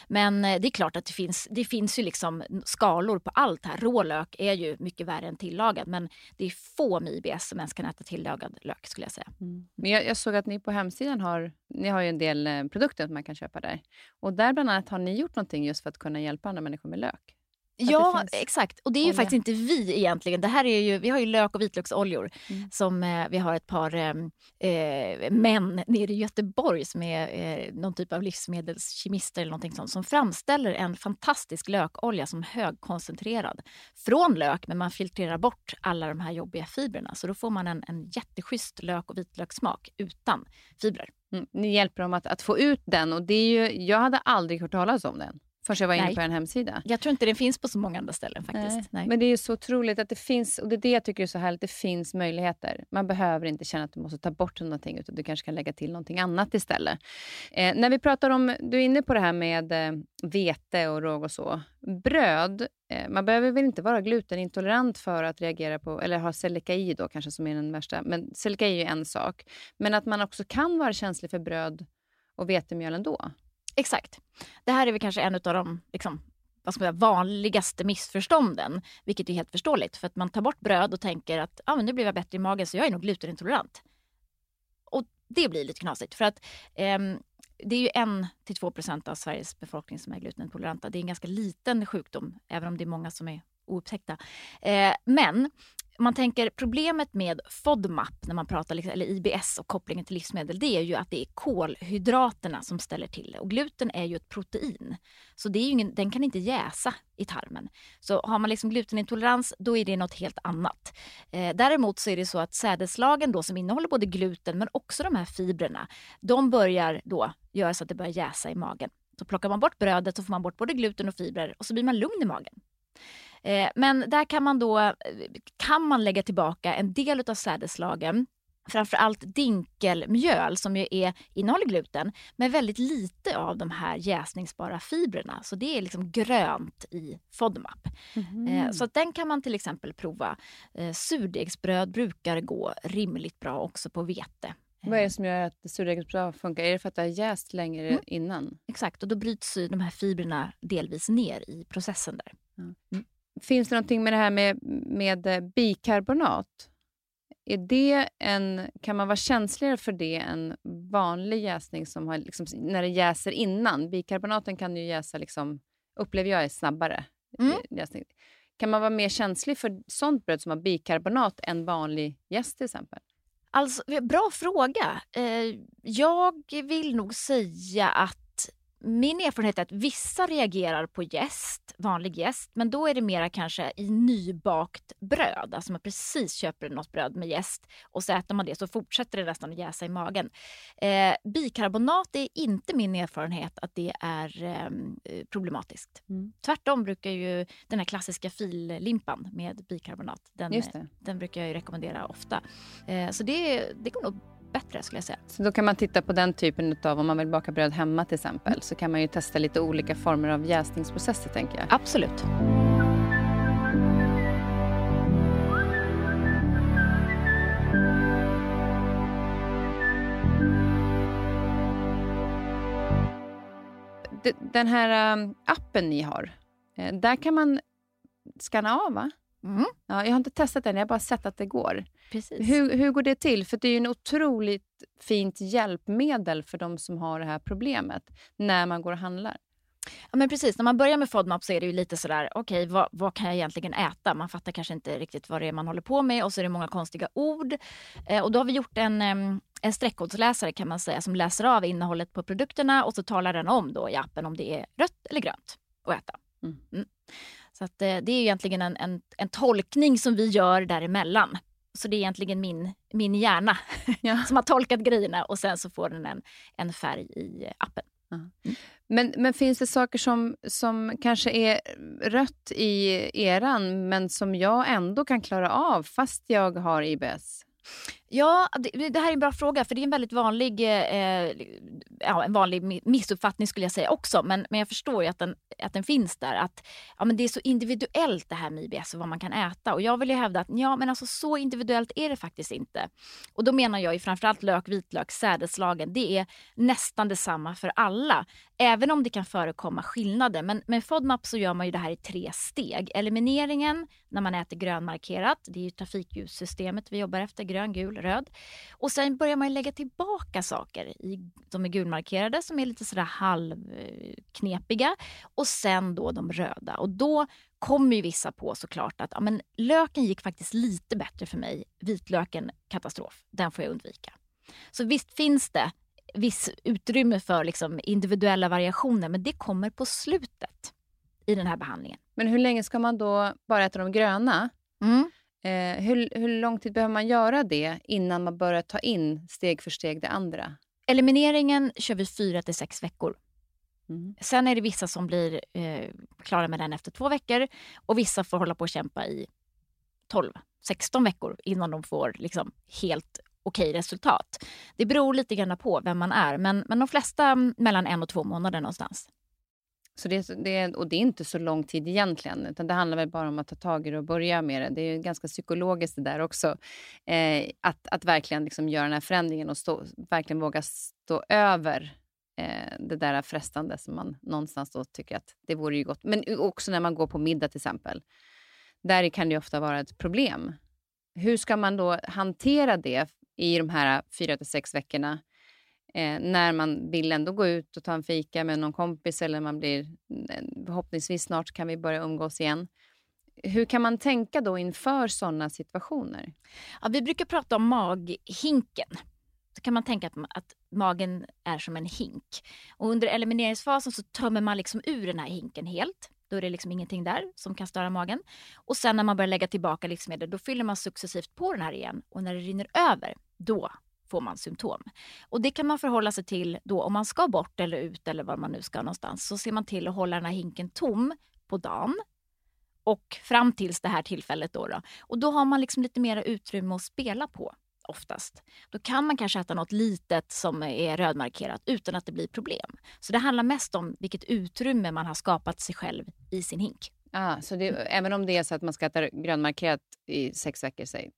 Men eh, det är klart att det finns, det finns ju liksom skalor på allt här. Rå lök är ju mycket värre än tillagad men det är få med IBS som ens kan äta tillagad lök skulle jag säga. Mm. Men jag, jag, såg att ni på hemsidan har, ni har ju en del eh, produkter som man kan köpa där. Och där bland annat har ni gjort någonting just för att kunna hjälpa andra människor med lök. Ja, exakt. Och det är ju olja. faktiskt inte vi egentligen. Det här är ju, vi har ju lök och vitlöksoljor mm. som eh, vi har ett par eh, eh, män nere i Göteborg som är eh, någon typ av livsmedelskemister eller någonting sånt som framställer en fantastisk lökolja som högkoncentrerad från lök men man filtrerar bort alla de här jobbiga fibrerna så då får man en, en jätteschysst lök och vitlökssmak utan fibrer. Mm. Ni hjälper dem att, att få ut den och det är ju, jag hade aldrig hört talas om den. Förrän jag var inne Nej. på en hemsida. Jag tror inte den finns på så många andra ställen faktiskt. Nej. Nej. Men det är så otroligt att det finns, och det är det jag tycker är så härligt, det finns möjligheter. Man behöver inte känna att du måste ta bort någonting, utan du kanske kan lägga till någonting annat istället. Eh, när vi pratar om, du är inne på det här med eh, vete och råg och så. Bröd, eh, man behöver väl inte vara glutenintolerant för att reagera på, eller ha celiaki då kanske som är den värsta, men celiaki är ju en sak. Men att man också kan vara känslig för bröd och vetemjöl ändå. Exakt. Det här är väl kanske en av de liksom, vad ska man säga, vanligaste missförstånden. Vilket är helt förståeligt. För att man tar bort bröd och tänker att ah, men nu blir jag bättre i magen så jag är nog glutenintolerant. Och det blir lite knasigt. För att eh, det är ju en till två procent av Sveriges befolkning som är glutenintoleranta. Det är en ganska liten sjukdom, även om det är många som är oupptäckta. Eh, men man tänker problemet med FODMAP, när man pratar, liksom, eller IBS och kopplingen till livsmedel, det är ju att det är kolhydraterna som ställer till det. Och gluten är ju ett protein, så det är ingen, den kan inte jäsa i tarmen. Så har man liksom glutenintolerans, då är det något helt annat. Eh, däremot så är det så att sädeslagen då som innehåller både gluten men också de här fibrerna, de börjar då göra så att det börjar jäsa i magen. Så plockar man bort brödet så får man bort både gluten och fibrer och så blir man lugn i magen. Eh, men där kan man då eh, kan man lägga tillbaka en del av sädeslagen framförallt dinkelmjöl som ju är, innehåller gluten men väldigt lite av de här jäsningsbara fibrerna. Så det är liksom grönt i FODMAP. Mm. Eh, så att den kan man till exempel prova. Eh, surdegsbröd brukar gå rimligt bra också på vete. Vad är det som gör att surdegsbröd funkar? Är det för att det har jäst längre mm. innan? Exakt, och då bryts de här fibrerna delvis ner i processen där. Mm. Finns det någonting med det här med, med eh, bikarbonat? Är det en, kan man vara känsligare för det än vanlig jäsning som har, liksom, när det jäser innan? Bikarbonaten kan ju jäsa, liksom, upplever jag, är snabbare. Mm. Jäsning. Kan man vara mer känslig för sånt bröd som har bikarbonat än vanlig jäst till exempel? Alltså, bra fråga. Eh, jag vill nog säga att min erfarenhet är att vissa reagerar på jäst, vanlig jäst, men då är det mera kanske i nybakt bröd. Alltså man precis köper något bröd med jäst och så äter man det så fortsätter det nästan att jäsa i magen. Eh, bikarbonat är inte min erfarenhet att det är eh, problematiskt. Mm. Tvärtom brukar ju den här klassiska fillimpan med bikarbonat, den, den brukar jag rekommendera ofta. Eh, så det, det går nog bättre skulle jag säga. Så då kan man titta på den typen av, om man vill baka bröd hemma till exempel, så kan man ju testa lite olika former av jäsningsprocesser tänker jag. Absolut. Den här um, appen ni har, eh, där kan man skanna av va? Mm. Ja, jag har inte testat den, jag har bara sett att det går. Precis. Hur, hur går det till? För det är ju en otroligt fint hjälpmedel för de som har det här problemet när man går och handlar. Ja, men precis. När man börjar med FODMAP så är det ju lite sådär, okej, okay, vad, vad, kan jag egentligen äta? Man fattar kanske inte riktigt vad det är man håller på med och så är det många konstiga ord. Eh, och då har vi gjort en, en streckkodsläsare kan man säga som läser av innehållet på produkterna och så talar den om då i appen om det är rött eller grönt att äta. Mm. Mm. Så att, eh, det är egentligen en, en, en tolkning som vi gör däremellan. Så det är egentligen min, min hjärna ja. som har tolkat grejerna och sen så får den en, en färg i appen. Mm. Men, men finns det saker som, som kanske är rött i eran men som jag ändå kan klara av fast jag har IBS? Ja, det, det, här är en bra fråga för det är en väldigt vanlig, eh, eh ja, en vanlig missuppfattning skulle jag säga också. Men, men jag förstår ju att den, att den finns där. Att ja, men Det är så individuellt det här med IBS och vad man kan äta. Och jag vill ju hävda att ja, men alltså, så individuellt är det faktiskt inte. Och då menar jag ju framförallt lök, vitlök, sädeslagen. Det är nästan detsamma för alla. Även om det kan förekomma skillnader. Men med FODMAP så gör man ju det här i tre steg. Elimineringen när man äter grönmarkerat. Det är ju trafikljussystemet vi jobbar efter, grön, gul, röd. Och sen börjar man lägga tillbaka saker i, som är gulmarkerade som är lite sådär halvknepiga. Och sen då de röda. Och då kommer ju vissa på såklart att ja, men löken gick faktiskt lite bättre för mig. Vitlöken, katastrof. Den får jag undvika. Så visst finns det viss utrymme för liksom individuella variationer men det kommer på slutet i den här behandlingen. Men hur länge ska man då bara äta de gröna? Mm. Eh, hur, hur lång tid behöver man göra det innan man börjar ta in steg för steg det andra? Elimineringen kör vi fyra till sex veckor. Mm. Sen är det vissa som blir eh, klara med den efter två veckor och vissa får hålla på och kämpa i 12-16 veckor innan de får liksom, helt okej resultat. Det beror lite grann på vem man är, men, men de flesta mellan en och två månader någonstans. Så det, det, och det är inte så lång tid egentligen, utan det handlar väl bara om att ta tag i det och börja med det. Det är ganska psykologiskt det där också. Eh, att, att verkligen liksom göra den här förändringen och stå, verkligen våga stå över eh, det där frestande som man någonstans då tycker att det vore ju gott. Men också när man går på middag till exempel. Där kan det ofta vara ett problem. Hur ska man då hantera det i de här fyra till sex veckorna? Eh, när man vill ändå gå ut och ta en fika med någon kompis eller man blir, mm, förhoppningsvis snart kan vi börja umgås igen. Hur kan man tänka då inför sådana situationer? Ja, vi brukar prata om maghinken. Då kan man tänka att, att magen är som en hink. Och under elimineringsfasen så tömmer man liksom ur den här hinken helt. Då är det liksom ingenting där som kan störa magen. Och sen när man börjar lägga tillbaka livsmedel då fyller man successivt på den här igen. Och när det rinner över, då får man symptom. Och det kan man förhålla sig till då om man ska bort eller ut eller var man nu ska någonstans. Så ser man till att hålla den här hinken tom på dagen och fram tills det här tillfället. Då, då. Och då har man liksom lite mer utrymme att spela på oftast. Då kan man kanske äta något litet som är rödmarkerat utan att det blir problem. Så det handlar mest om vilket utrymme man har skapat sig själv i sin hink. Ah, så det, även om det är så att man ska äta grönmarkerat i sex veckor, säg,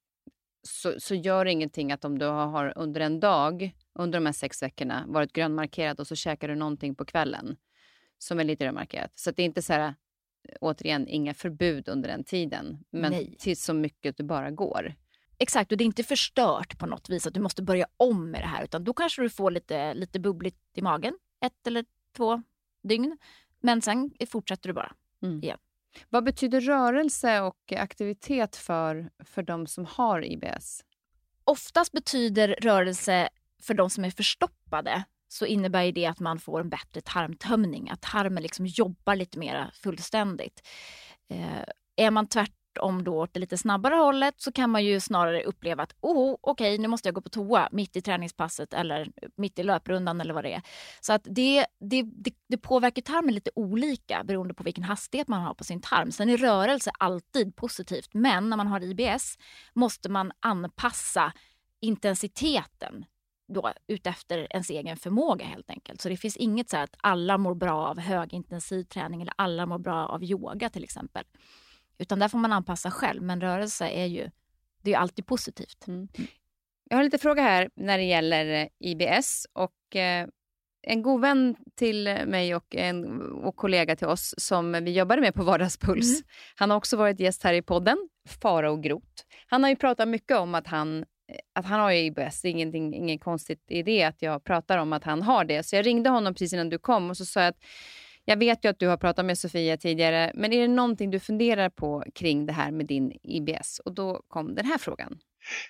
så, så gör det ingenting att om du har under en dag, under de här sex veckorna, varit grönmarkerad och så käkar du någonting på kvällen som är lite rödmarkerat. Så det är inte så här, återigen, inga förbud under den tiden, men Nej. till så mycket det bara går. Exakt, och det är inte förstört på något vis att du måste börja om med det här, utan då kanske du får lite, lite bubbligt i magen, ett eller två dygn. Men sen fortsätter du bara mm. igen. Vad betyder rörelse och aktivitet för, för de som har IBS? Oftast betyder rörelse för de som är förstoppade så innebär det att man får en bättre tarmtömning, att tarmen liksom jobbar lite mer fullständigt. Eh, är man om då åt det lite snabbare hållet så kan man ju snarare uppleva att oh, okej, okay, nu måste jag gå på toa mitt i träningspasset eller eh, mitt i löprundan eller vad det är. Så att det, det, det, det påverkar tarmen lite olika beroende på vilken hastighet man har på sin tarm. Sen är rörelse alltid positivt, men när man har IBS måste man anpassa intensiteten då utefter ens egen förmåga helt enkelt. Så det finns inget så att alla mår bra av högintensiv träning eller alla mår bra av yoga till exempel. Utan där får man anpassa själv, men rörelse är ju, det är alltid positivt. Mm. Jag har lite fråga här när det gäller eh, IBS. och eh, En god vän till mig och en och kollega till oss som vi jobbade med på Vardagspuls. Mm. Han har också varit gäst här i podden, Farao Groth. Han har ju pratat mycket om att han att han har IBS. Det är ingenting, inget konstigt i det att jag pratar om att han har det. Så jag ringde honom precis innan du kom och så sa jag att jag vet ju att du har pratat med Sofia tidigare, men är det någonting du funderar på kring det här med din IBS? Och då kom den här frågan.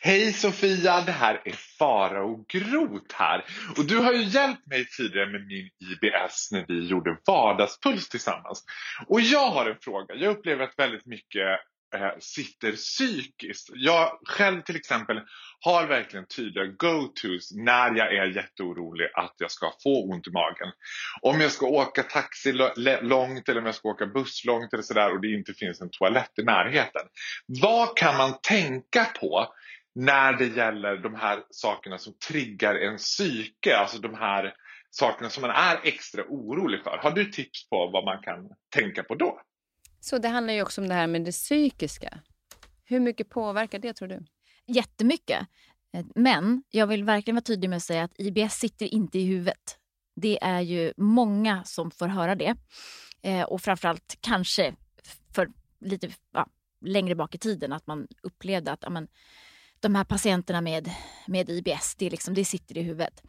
Hej Sofia, det här är Farao Groth här. Och du har ju hjälpt mig tidigare med min IBS när vi gjorde vardagspuls tillsammans. Och jag har en fråga. Jag upplever att väldigt mycket eh, sitter psykiskt. Jag själv till exempel har verkligen tydliga go-tos när jag är jätteorolig att jag ska få ont i magen. Om jag ska åka taxi långt eller om jag ska åka buss långt eller sådär och det inte finns en toalett i närheten. Vad kan man tänka på när det gäller de här sakerna som triggar en psyke, alltså de här sakerna som man är extra orolig för. Har du tips på vad man kan tänka på då? Så det handlar ju också om det här med det psykiska. Hur mycket påverkar det tror du? Jättemycket. Eh, men jag vill verkligen vara tydlig med att säga att IBS sitter inte i huvudet. Det är ju många som får höra det. Eh, och framförallt kanske för lite ja, längre bak i tiden att man upplevde att amen, de här patienterna med, med IBS, det, liksom, det sitter i huvudet.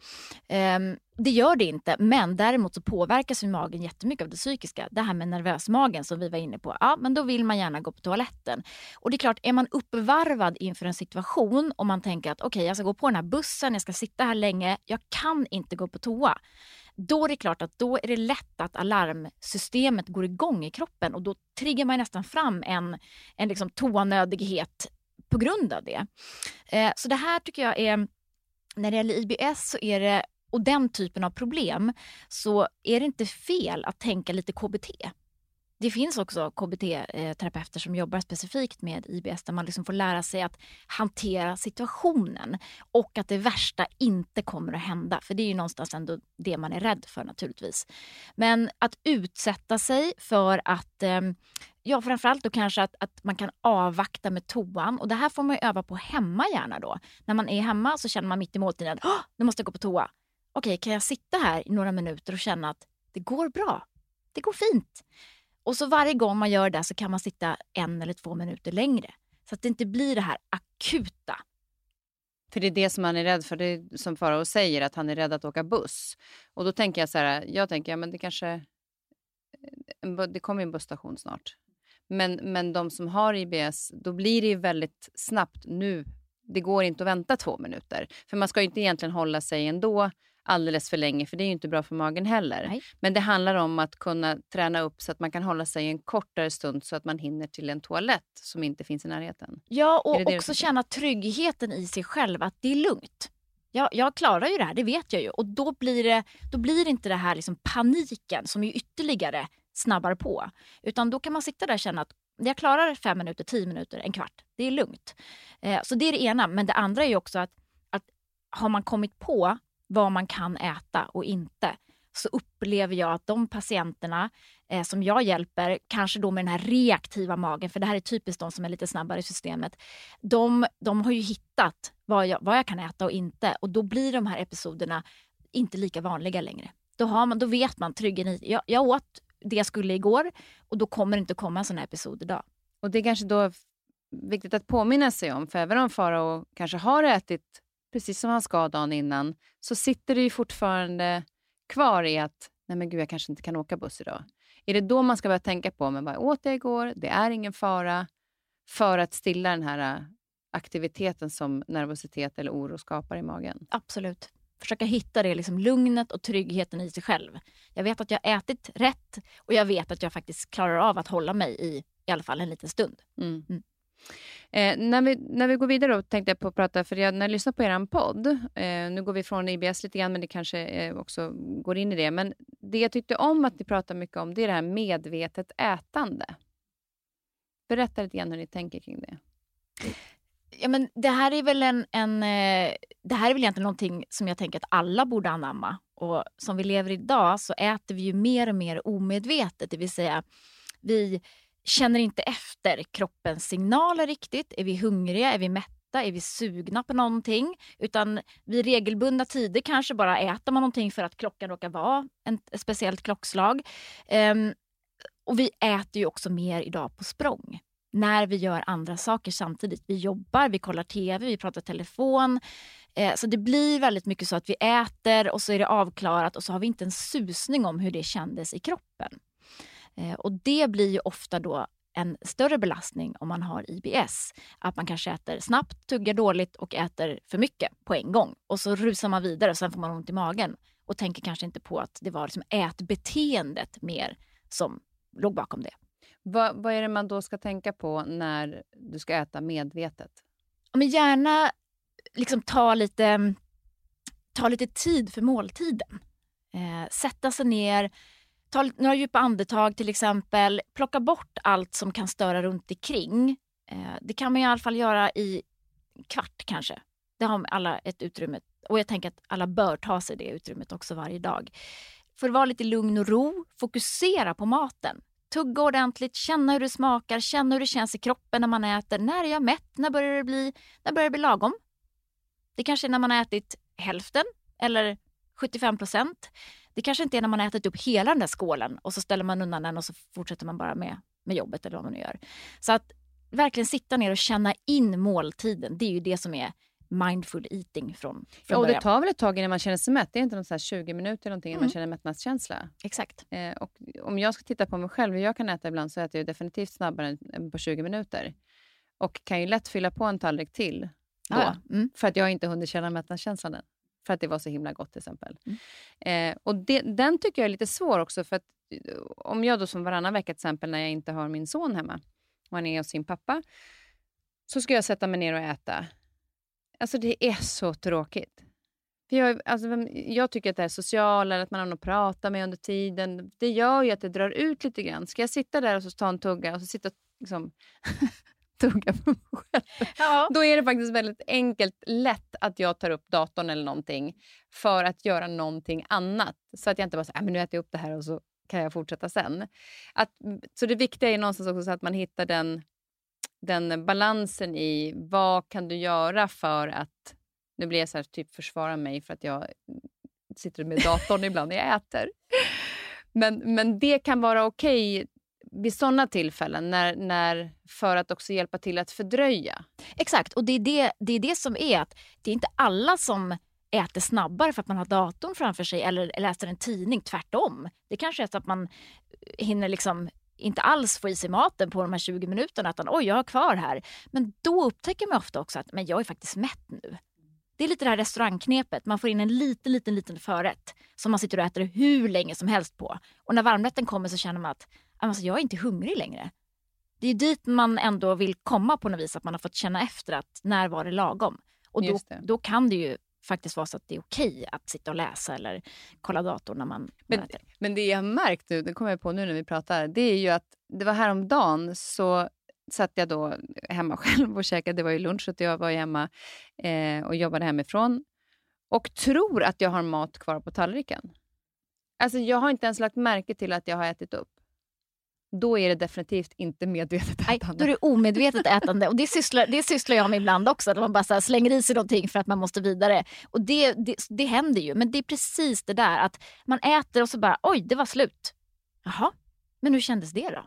Um, det gör det inte, men däremot så påverkas ju magen jättemycket av det psykiska. Det här med nervösmagen som vi var inne på. Ja, men då vill man gärna gå på toaletten. Och det är klart, är man uppvarvad inför en situation och man tänker att okej, okay, jag ska gå på den här bussen, jag ska sitta här länge, jag kan inte gå på toa. Då är det klart att då är det lätt att alarmsystemet går igång i kroppen och då triggar man nästan fram en, en liksom toanödighet på grund av det. Eh, så det här tycker jag är, när det gäller IBS så är det, och den typen av problem, så är det inte fel att tänka lite KBT. Det finns också KBT-terapeuter eh, som jobbar specifikt med IBS där man liksom får lära sig att hantera situationen och att det värsta inte kommer att hända. För det är ju någonstans ändå det man är rädd för naturligtvis. Men att utsätta sig för att eh, Ja, framförallt då kanske att, att man kan avvakta med toan. Och Det här får man öva på hemma gärna då. När man är hemma så känner man mitt i måltiden att nu måste jag gå på toa. Okej, kan jag sitta här i några minuter och känna att det går bra? Det går fint. Och så varje gång man gör det så kan man sitta en eller två minuter längre. Så att det inte blir det här akuta. För det är det som han är rädd för. Det är som Farao säger, att han är rädd att åka buss. Och då tänker jag så här, jag tänker, ja men det kanske... Eh, det kommer en busstation snart. Men, men de som har IBS, då blir det ju väldigt snabbt nu. Det går inte att vänta två minuter. För man ska inte egentligen hålla sig ändå alldeles för länge, för det är inte bra för magen heller. Nej. Men det handlar om att kunna träna upp så att man kan hålla sig en kortare stund så att man hinner till en toalett som inte finns i närheten. Ja, och det det också känna tryggheten i sig själv, att det är lugnt. Jag, jag klarar ju det här, det vet jag ju. Och då blir det, då blir det inte det här liksom paniken som ju ytterligare snabbar på. Utan då kan man sitta där och känna att jag klarar fem minuter, tio minuter, en kvart. Det är lugnt. Eh, så det är det ena. Men det andra är också att, att har man kommit på vad man kan äta och inte så upplever jag att de patienterna eh, som jag hjälper, kanske då med den här reaktiva magen, för det här är typiskt de som är lite snabbare i systemet, de, de har ju hittat vad jag, vad jag kan äta och inte och då blir de här episoderna inte lika vanliga längre. Då, har man, då vet man tryggen i, jag, jag åt det jag skulle igår och då kommer det inte komma en sån här episod idag. Och det är kanske då viktigt att påminna sig om, för även om Farao kanske har ätit precis som han ska dagen innan, så sitter det ju fortfarande kvar i att nej men gud, jag kanske inte kan åka buss idag. Är det då man ska börja tänka på, men vad åt jag igår? Det är ingen fara. För att stilla den här äh, aktiviteten som nervositet eller oro skapar i magen. Absolut. Försöka hitta det liksom lugnet och tryggheten i sig själv. Jag vet att jag ätit rätt och jag vet att jag faktiskt klarar av att hålla mig i i alla fall en liten stund. Mm. Mm. Eh, när, vi, när vi går vidare då, tänkte jag på att prata, för jag, när jag lyssnar på er podd, eh, nu går vi från IBS lite grann, men det kanske eh, också går in i det. Men det jag tyckte om att ni pratar mycket om, det är det här medvetet ätande. Berätta lite grann hur ni tänker kring det. Ja, men det här är väl en, en eh, det här är väl egentligen någonting som jag tänker att alla borde anamma. Och som vi lever idag så äter vi ju mer och mer omedvetet, det vill säga vi känner inte efter kroppens signaler riktigt. Är vi hungriga? Är vi mätta? Är vi sugna på någonting? Utan vid regelbundna tider kanske bara äter man någonting för att klockan råkar vara en, ett speciellt klockslag. Um, och vi äter ju också mer idag på språng när vi gör andra saker samtidigt. Vi jobbar, vi kollar tv, vi pratar telefon. Eh, så det blir väldigt mycket så att vi äter och så är det avklarat och så har vi inte en susning om hur det kändes i kroppen. Eh, och det blir ju ofta då en större belastning om man har IBS. Att man kanske äter snabbt, tuggar dåligt och äter för mycket på en gång. Och så rusar man vidare och sen får man ont i magen och tänker kanske inte på att det var liksom ätbeteendet mer som låg bakom det. Vad, vad är det man då ska tänka på när du ska äta medvetet? Men gärna liksom ta, lite, ta lite tid för måltiden. Eh, sätta sig ner, ta några djupa andetag till exempel. Plocka bort allt som kan störa runt omkring. Eh, det kan man i alla fall göra i kvart kanske. Det har alla ett utrymme. Och jag tänker att alla bör ta sig det utrymmet också varje dag. För att vara lite lugn och ro, fokusera på maten. Tugga ordentligt, känna hur det smakar, känna hur det känns i kroppen när man äter. När är jag mätt? När börjar det bli, när börjar det bli lagom? Det kanske är när man har ätit hälften eller 75 procent. Det kanske inte är när man har ätit upp hela den där skålen och så ställer man undan den och så fortsätter man bara med, med jobbet eller vad man nu gör. Så att verkligen sitta ner och känna in måltiden, det är ju det som är mindful eating från, från ja, och Det tar väl ett tag innan man känner sig mätt? Det är inte något så 20 minuter någonting innan mm. man känner mättnadskänsla? Exakt. Eh, och om jag ska titta på mig själv, hur jag kan äta ibland, så äter jag definitivt snabbare än på 20 minuter. Och kan ju lätt fylla på en tallrik till då, ah, mm. för att jag inte hunnit känna mättnadskänslan än. För att det var så himla gott till exempel. Mm. Eh, och det, den tycker jag är lite svår också. För att eh, om jag då som varannan vecka till exempel när jag inte har min son hemma och han är hos sin pappa. Så ska jag sätta mig ner och äta. Alltså det är så tråkigt. För jag, alltså, jag tycker att det här sociala, att man har någon att prata med under tiden, det gör ju att det drar ut lite grann. Ska jag sitta där och så ta en tugga och så sitta liksom tugga på mig själv. Ja. Då är det faktiskt väldigt enkelt, lätt att jag tar upp datorn eller någonting för att göra någonting annat. Så att jag inte bara säger, äh, men nu äter jag upp det här och så kan jag fortsätta sen. Att, så det viktiga är någonstans också att man hittar den, den balansen i vad kan du göra för att... Nu blir jag så här, typ försvara mig för att jag sitter med datorn ibland när jag äter. Men, men det kan vara okej vid sådana tillfällen när, när, för att också hjälpa till att fördröja. Exakt, och det är det, det är det som är att det är inte alla som äter snabbare för att man har datorn framför sig eller läser en tidning. Tvärtom. Det kanske är så att man eh, hinner liksom inte alls få i sig maten på de här 20 minuterna. Utan oj, jag har kvar här. Men då upptäcker man ofta också att men jag är faktiskt mätt nu. Det är lite det här restaurangknepet. Man får in en liten, liten, liten förrätt som man sitter och äter hur länge som helst på. Och när varmrätten kommer så känner man att alltså, jag är inte hungrig längre. Det är dit man ändå vill komma på något vis, att man har fått känna efter att när var det lagom. Och då, då kan det ju faktiskt vara så att det är okej att sitta och läsa eller kolla datorn när man men, äter. Men det jag har märkt nu, det kommer jag på nu när vi pratar, det är ju att det var häromdagen så satt jag då hemma själv och käkade, det var ju lunch, så jag var hemma eh, och jobbade hemifrån och tror att jag har mat kvar på tallriken. Alltså jag har inte ens lagt märke till att jag har ätit upp då är det definitivt inte medvetet ätande. Nej, då är det omedvetet ätande. Och det sysslar, det sysslar jag med ibland också. Att man bara så slänger i sig någonting för att man måste vidare. Och det, det, det händer ju. Men det är precis det där att man äter och så bara oj, det var slut. Jaha, men hur kändes det då?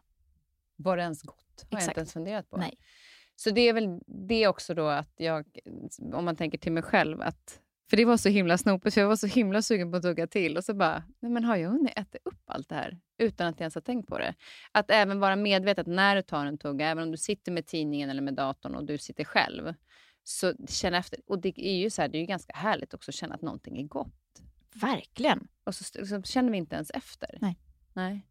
Var det ens gott? har Exakt. jag inte ens funderat på. Nej. Så det är väl det också då att jag, om man tänker till mig själv, att för det var så himla snopet, för jag var så himla sugen på att tugga till. Och så bara, nej men har jag hunnit äta upp allt det här utan att jag ens har tänkt på det? Att även vara medveten när du tar en tugga, även om du sitter med tidningen eller med datorn och du sitter själv, Så känna efter. Och det är ju så här, det är ju ganska härligt också att känna att någonting är gott. Verkligen. Och så, så känner vi inte ens efter. Nej. Nej.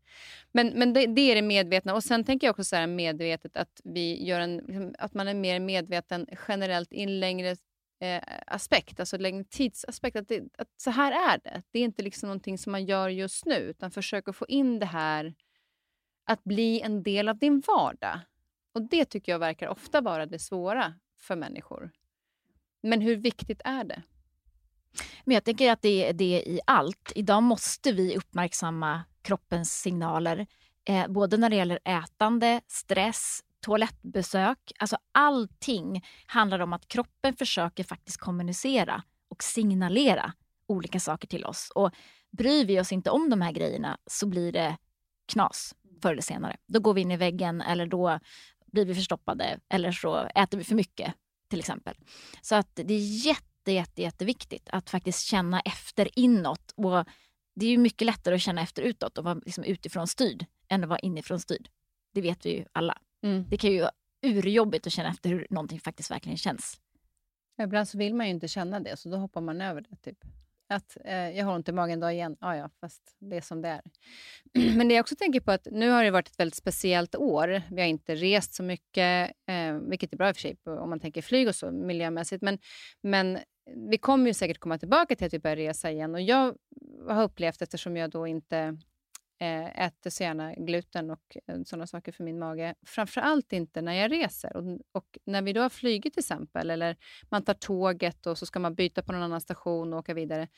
Men, men det, det, är det medvetna. Och Sen tänker jag också så här medvetet att, vi gör en, liksom, att man är mer medveten generellt i en längre eh, aspekt, alltså längre tidsaspekt. Att, det, att så här är det. Det är inte liksom någonting som man gör just nu, utan försök att få in det här att bli en del av din vardag. Och Det tycker jag verkar ofta vara det svåra för människor. Men hur viktigt är det? Men jag tänker att det är det i allt. Idag måste vi uppmärksamma kroppens signaler. Eh, både när det gäller ätande, stress, toalettbesök. Alltså allting handlar om att kroppen försöker faktiskt kommunicera och signalera olika saker till oss. Och bryr vi oss inte om de här grejerna så blir det knas förr eller senare. Då går vi in i väggen eller då blir vi förstoppade eller så äter vi för mycket till exempel. Så att det är jätte, jätte, jätteviktigt att faktiskt känna efter inåt. Och det är ju mycket lättare att känna efter utåt och vara liksom utifrån styrd än att vara inifrån styrd. Det vet vi ju alla. Mm. Det kan ju vara urjobbigt att känna efter hur någonting faktiskt verkligen känns. Ibland så vill man ju inte känna det, så då hoppar man över det. Typ. Att eh, jag har ont i magen idag igen. Ja, ja, fast det är som det är. Men det jag också tänker på att nu har det varit ett väldigt speciellt år. Vi har inte rest så mycket, eh, vilket är bra i och för sig om man tänker flyg och så miljömässigt. Men, men vi kommer ju säkert komma tillbaka till att vi börjar resa igen. Och jag har upplevt, eftersom jag då inte Eh, äter så gärna gluten och eh, sådana saker för min mage. Framför allt inte när jag reser. Och, och, när vi då har flugit till exempel, eller man tar tåget och så ska man byta på någon annan station och åka vidare.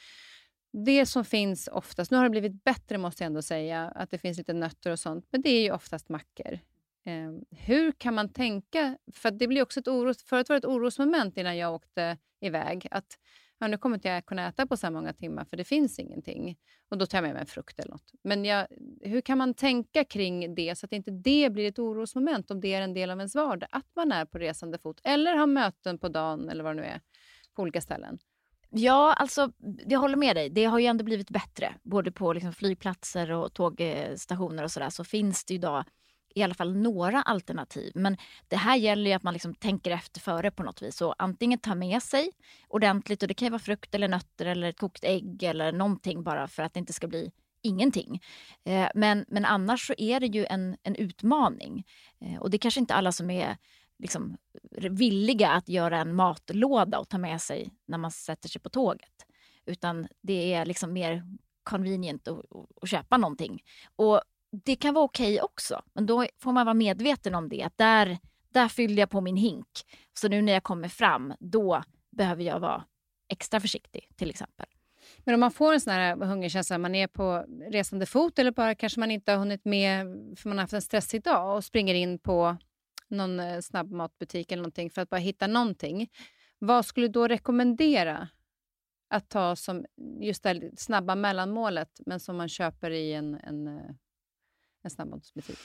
Det som finns oftast, nu har det blivit bättre måste jag ändå säga, att det finns lite nötter och sånt, men det är ju oftast mackor. Eh, hur kan man tänka? För det blir också ett oros, förut var det ett orosmoment innan jag åkte iväg. Att ja, nu kommer inte jag kunna äta på så här många timmar för det finns ingenting. Och då tar jag med mig en frukt eller något. Men jag, hur kan man tänka kring det så att inte det blir ett orosmoment om det är en del av ens vardag? Att man är på resande fot eller har möten på dagen eller vad det nu är på olika ställen. Ja, alltså jag håller med dig. Det har ju ändå blivit bättre. Både på liksom, flygplatser och tågstationer och sådär så finns det idag i alla fall några alternativ. Men det här gäller ju att man liksom tänker efter före på något vis. Och antingen ta med sig ordentligt, och det kan ju vara frukt eller nötter eller ett kokt ägg eller någonting bara för att det inte ska bli ingenting. Eh, men, men annars så är det ju en, en utmaning. Eh, och det är kanske inte alla som är liksom, villiga att göra en matlåda och ta med sig när man sätter sig på tåget. Utan det är liksom mer convenient att, att köpa någonting. Och det kan vara okej okay också, men då får man vara medveten om det. Att där, där fyllde jag på min hink. Så nu när jag kommer fram, då behöver jag vara extra försiktig till exempel. Men om man får en sån här hungerkänsla, man är på resande fot eller bara kanske man inte har hunnit med för man har haft en stressig dag och springer in på någon eh, snabbmatbutik eller någonting för att bara hitta någonting. Vad skulle du då rekommendera att ta som just det snabba mellanmålet men som man köper i en, en eh, en snabbmatsbutik?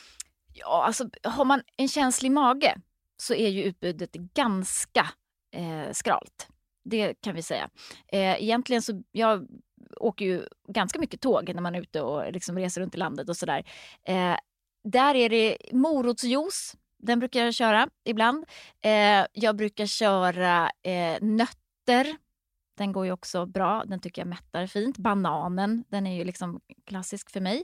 Ja, alltså har man en känslig mage så är ju utbudet ganska eh, skralt. Det kan vi säga. Eh, egentligen så, jag åker ju ganska mycket tåg när man är ute och liksom reser runt i landet och sådär. Eh, där är det morotsjuice. Den brukar jag köra ibland. Eh, jag brukar köra eh, nötter. Den går ju också bra. Den tycker jag mättar fint. Bananen, den är ju liksom klassisk för mig.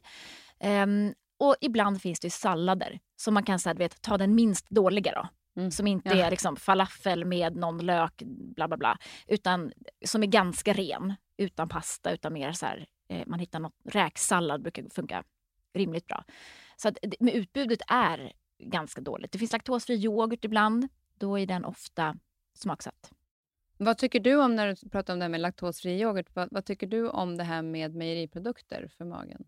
Ehm, och ibland finns det sallader som man kan så här, vet, ta den minst dåliga då. Mm. Som inte ja. är liksom falafel med någon lök, bla bla bla. Utan som är ganska ren, utan pasta, utan mer så här, eh, man hittar något, räksallad brukar funka rimligt bra. Så att, men utbudet är ganska dåligt. Det finns laktosfri yoghurt ibland. Då är den ofta smaksatt. Vad tycker du om när du pratar om det här med laktosfri yoghurt? Vad, vad tycker du om det här med mejeriprodukter för magen?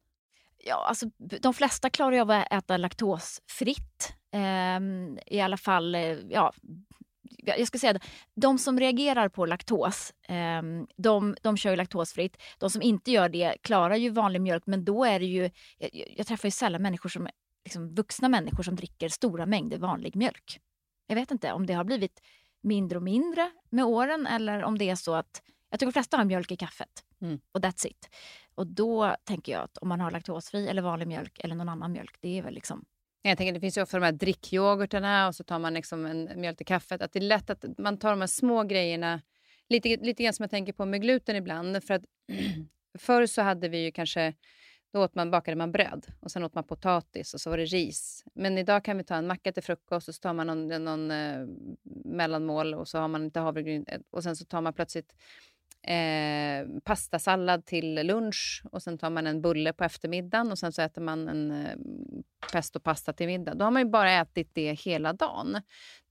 Ja, alltså, de flesta klarar ju av att äta laktosfritt. Eh, I alla fall, eh, ja, jag ska säga det, de som reagerar på laktos, eh, de, de kör ju laktosfritt. De som inte gör det klarar ju vanlig mjölk, men då är det ju... Jag, jag träffar ju sällan människor som, liksom vuxna människor som dricker stora mängder vanlig mjölk. Jag vet inte om det har blivit mindre och mindre med åren eller om det är så att jag tycker de flesta har mjölk i kaffet. Mm. Och that's it. Och då tänker jag att om man har laktosfri eller vanlig mjölk eller någon annan mjölk, det är väl liksom Jag tänker, det finns ju ofta de här drickyoghurtarna och så tar man liksom en mjölk till kaffet. Att det är lätt att man tar de här små grejerna, lite, lite grann som jag tänker på med gluten ibland. För att förr så hade vi ju kanske, då åt man, bakade man bröd och sen åt man potatis och så var det ris. Men idag kan vi ta en macka till frukost och så tar man någon, någon eh, mellanmål och så har man lite havregryn och sen så tar man plötsligt eh, pastasallad till lunch och sen tar man en bulle på eftermiddagen och sen så äter man en eh, pestopasta till middag. Då har man ju bara ätit det hela dagen.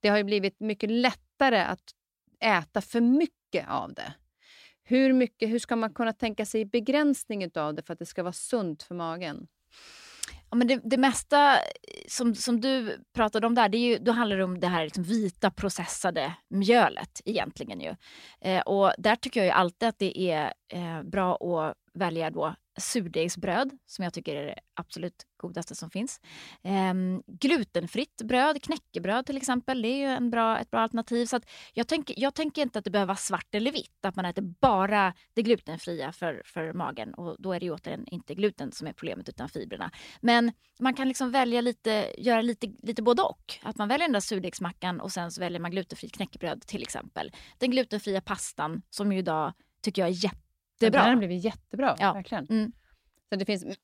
Det har ju blivit mycket lättare att äta för mycket av det. Hur, mycket, hur ska man kunna tänka sig begränsning av det för att det ska vara sunt för magen? Ja, men det, det mesta som, som du pratade om där, det är ju, då handlar det om det här liksom vita processade mjölet egentligen. Ju. Eh, och där tycker jag ju alltid att det är eh, bra att välja då surdegsbröd som jag tycker är det absolut godaste som finns. Ehm, glutenfritt bröd, knäckebröd till exempel, det är ju en bra, ett bra alternativ. Så jag, tänker, jag tänker inte att det behöver vara svart eller vitt, att man äter bara det glutenfria för, för magen. Och då är det ju återigen inte gluten som är problemet utan fibrerna. Men man kan liksom välja lite, göra lite, lite både och. Att man väljer den där surdegsmackan och sen så väljer man glutenfritt knäckebröd till exempel. Den glutenfria pastan som ju idag tycker jag är jätte jättebra. Den har blivit jättebra, ja. verkligen. Mm. Så det finns...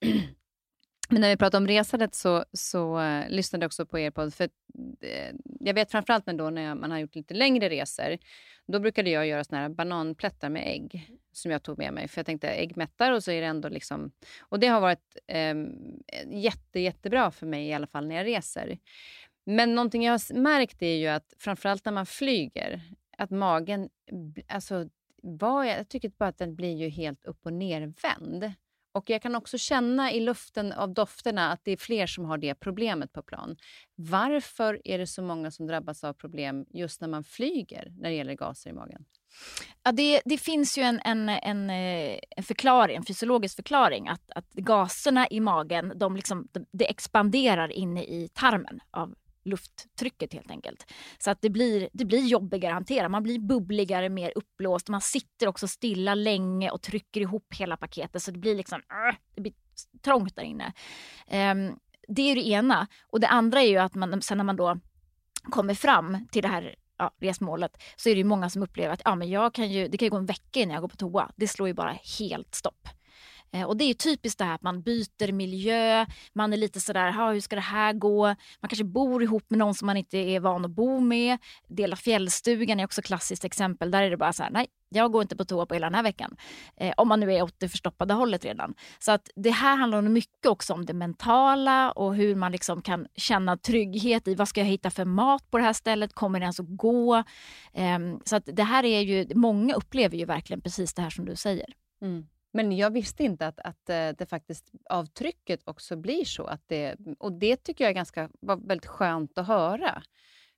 Men när vi pratade om resandet så, så uh, lyssnade jag också på er podd. För, uh, jag vet framförallt men då när jag, man har gjort lite längre resor. Då brukade jag göra såna här bananplättar med ägg som jag tog med mig. För jag tänkte ägg mättar och så är det ändå liksom... Och det har varit um, jätte, jättebra för mig i alla fall när jag reser. Men någonting jag har märkt är ju att framförallt när man flyger, att magen, alltså vad jag, jag tycker bara att den blir ju helt upp och nervänd. Och jag kan också känna i luften av dofterna att det är fler som har det problemet på plan. Varför är det så många som drabbas av problem just när man flyger när det gäller gaser i magen? Ja, det, det finns ju en, en, en, eh, en, förklaring, en fysiologisk förklaring att, att gaserna i magen de liksom, de, de expanderar inne i tarmen av lufttrycket helt enkelt. Så att det blir, det blir jobbigare att hantera. Man blir bubbligare, mer uppblåst. Man sitter också stilla länge och trycker ihop hela paketet så det blir liksom äh, det blir trångt där inne. Um, det är det ena. Och det andra är ju att man, sen när man då kommer fram till det här ja, resmålet så är det många som upplever att ja, men jag kan ju, det kan ju gå en vecka innan jag går på toa. Det slår ju bara helt stopp. Eh, och det är typiskt det här att man byter miljö, man är lite sådär, hur ska det här gå? Man kanske bor ihop med någon som man inte är van att bo med. Dela fjällstugan är också ett klassiskt exempel. Där är det bara så här, nej, jag går inte på toa på hela den här veckan. Eh, om man nu är åt det förstoppade hållet redan. Så att det här handlar mycket också om det mentala och hur man liksom kan känna trygghet i vad ska jag hitta för mat på det här stället? Kommer det ens att gå? Eh, så att det här är ju, många upplever ju verkligen precis det här som du säger. Mm. Men jag visste inte att, att eh, det faktiskt av trycket också blir så. Att det, och det tycker jag är ganska, var väldigt skönt att höra.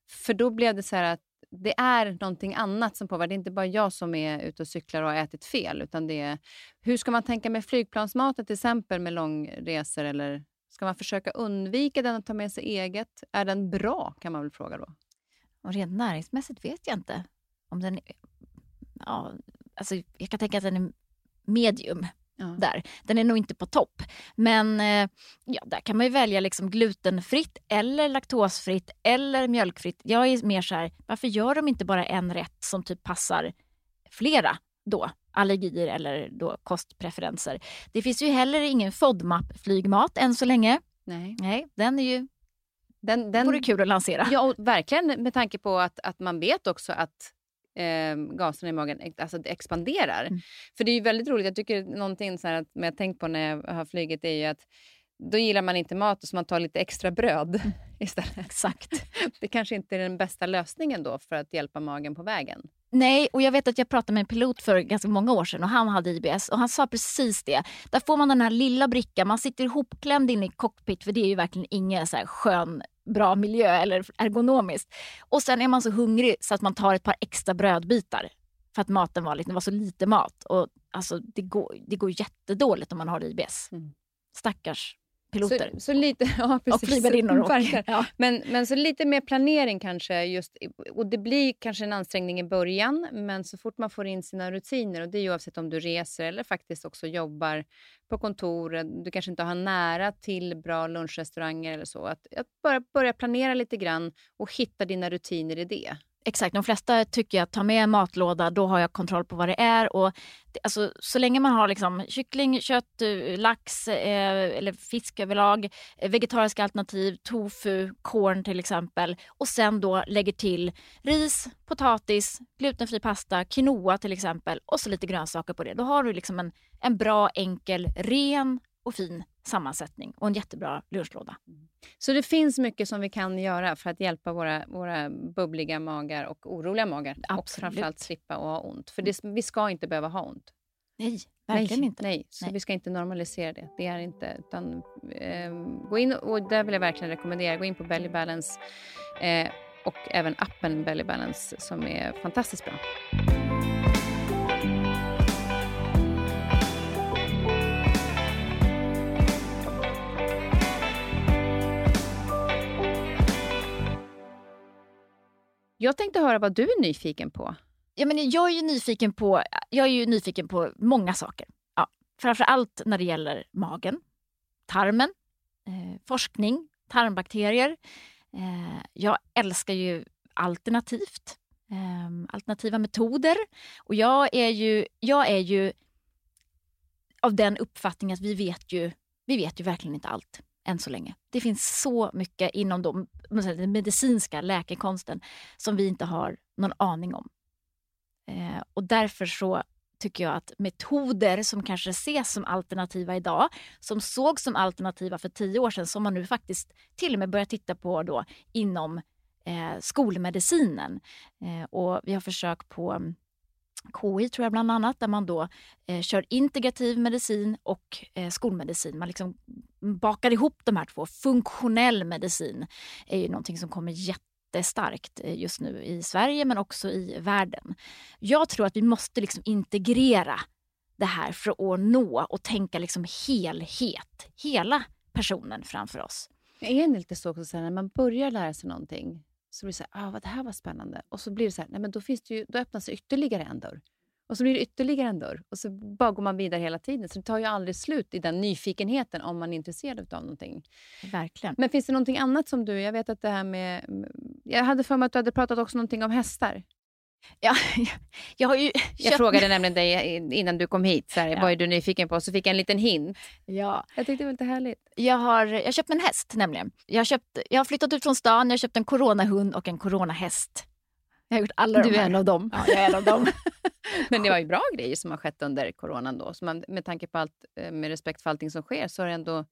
För då blev det så här att det är någonting annat som påverkar. Det är inte bara jag som är ute och cyklar och har ätit fel. Utan det är, hur ska man tänka med flygplansmaten till exempel med långresor? Eller ska man försöka undvika den och ta med sig eget? Är den bra kan man väl fråga då? Och rent näringsmässigt vet jag inte om den Ja, alltså jag kan tänka att den är medium. Ja. Där. Den är nog inte på topp. Men eh, ja, där kan man ju välja liksom glutenfritt eller laktosfritt eller mjölkfritt. Jag är mer så här, varför gör de inte bara en rätt som typ passar flera då? Allergier eller då kostpreferenser. Det finns ju heller ingen FODMAP-flygmat än så länge. Nej. Nej, den är ju den, den vore kul att lansera. Ja, verkligen med tanke på att, att man vet också att eh, gaserna i magen alltså det expanderar. Mm. För det är ju väldigt roligt. Jag tycker någonting så här att, jag tänkt på när jag har flugit är ju att då gillar man inte mat så man tar lite extra bröd mm. istället. Exakt. Det kanske inte är den bästa lösningen då för att hjälpa magen på vägen. Nej, och jag vet att jag pratade med en pilot för ganska många år sedan och han hade IBS och han sa precis det. Där får man den här lilla brickan, man sitter ihopklämd inne i cockpit för det är ju verkligen ingen så här skön bra miljö eller ergonomiskt. Och sen är man så hungrig så att man tar ett par extra brödbitar för att maten var, lite, det var så lite mat. Och alltså, det, går, det går jättedåligt om man har IBS. Mm. Stackars piloter. Så, så lite, ja, precis. Och flygvärdinnor. Och, ja. men, men så lite mer planering kanske. Just, och det blir kanske en ansträngning i början, men så fort man får in sina rutiner, och det är oavsett om du reser eller faktiskt också jobbar på kontor, du kanske inte har nära till bra lunchrestauranger eller så. Att, att bara börja planera lite grann och hitta dina rutiner i det. Exakt, de flesta tycker att ta med en matlåda, då har jag kontroll på vad det är. Och det, alltså, så länge man har liksom, kyckling, kött, eh, lax eh, eller fisk överlag, eh, vegetariska alternativ, tofu, korn till exempel och sen då lägger till ris, potatis, glutenfri pasta, quinoa till exempel och så lite grönsaker på det. Då har du liksom en, en bra, enkel, ren och fin sammansättning och en jättebra lunchlåda. Mm. Så det finns mycket som vi kan göra för att hjälpa våra, våra bubbliga magar och oroliga magar. Absolut. Och framförallt slippa att ha ont. För det, vi ska inte behöva ha ont. Nej, verkligen nej, inte. Nej, så nej. vi ska inte normalisera det. Det är inte. Utan, eh, gå in, och där vill jag verkligen rekommendera, gå in på Belly Balance eh, och även appen Belly Balance som är fantastiskt bra. Jag tänkte höra vad du är nyfiken på. Ja, men jag är ju nyfiken på, jag är ju nyfiken på många saker. Ja, framför allt när det gäller magen, tarmen, eh, forskning, tarmbakterier. Eh, jag älskar ju alternativt, eh, alternativa metoder. Och jag är ju, jag är ju av den uppfattningen att vi vet ju, vi vet ju verkligen inte allt än så länge. Det finns så mycket inom de, den medicinska läkekonsten som vi inte har någon aning om. Eh, och därför så tycker jag att metoder som kanske ses som alternativa idag, som sågs som alternativa för tio år sedan, som man nu faktiskt till och med börjar titta på då inom eh, skolmedicinen. Eh, och vi har försök på KI tror jag bland annat, där man då eh, kör integrativ medicin och eh, skolmedicin. Man liksom bakar ihop de här två. Funktionell medicin är ju någonting som kommer jättestarkt eh, just nu i Sverige men också i världen. Jag tror att vi måste liksom integrera det här för att nå och tänka liksom helhet. Hela personen framför oss. Är det inte så att när man börjar lära sig någonting så blir det så här, ah, det här var spännande. Och så blir det så här, nej men då, finns det ju, då öppnas ytterligare en dörr. Och så blir det ytterligare en dörr. Och så bara går man vidare hela tiden. Så det tar ju aldrig slut i den nyfikenheten om man är intresserad av någonting. Verkligen. Men finns det någonting annat som du... Jag vet att det här med... Jag hade för mig att du hade pratat också någonting om hästar. Ja, jag har ju... Jag frågade nämligen dig innan du kom hit, så här, Ja. vad är du nyfiken på? Så fick jag en liten hint. Ja, Jag tyckte det var lite härligt. jag har jag köpt en häst nämligen. Jag har, köpt, jag har flyttat ut från stan, jag har köpt en coronahund och en coronahäst. Jag har gjort alla Du de är här. en av dem. Ja, jag är en av dem. Men det var ju bra grejer som har skett under coronan då. Så man, med tanke på allt, eh, med respekt för allting som sker, så är det ändå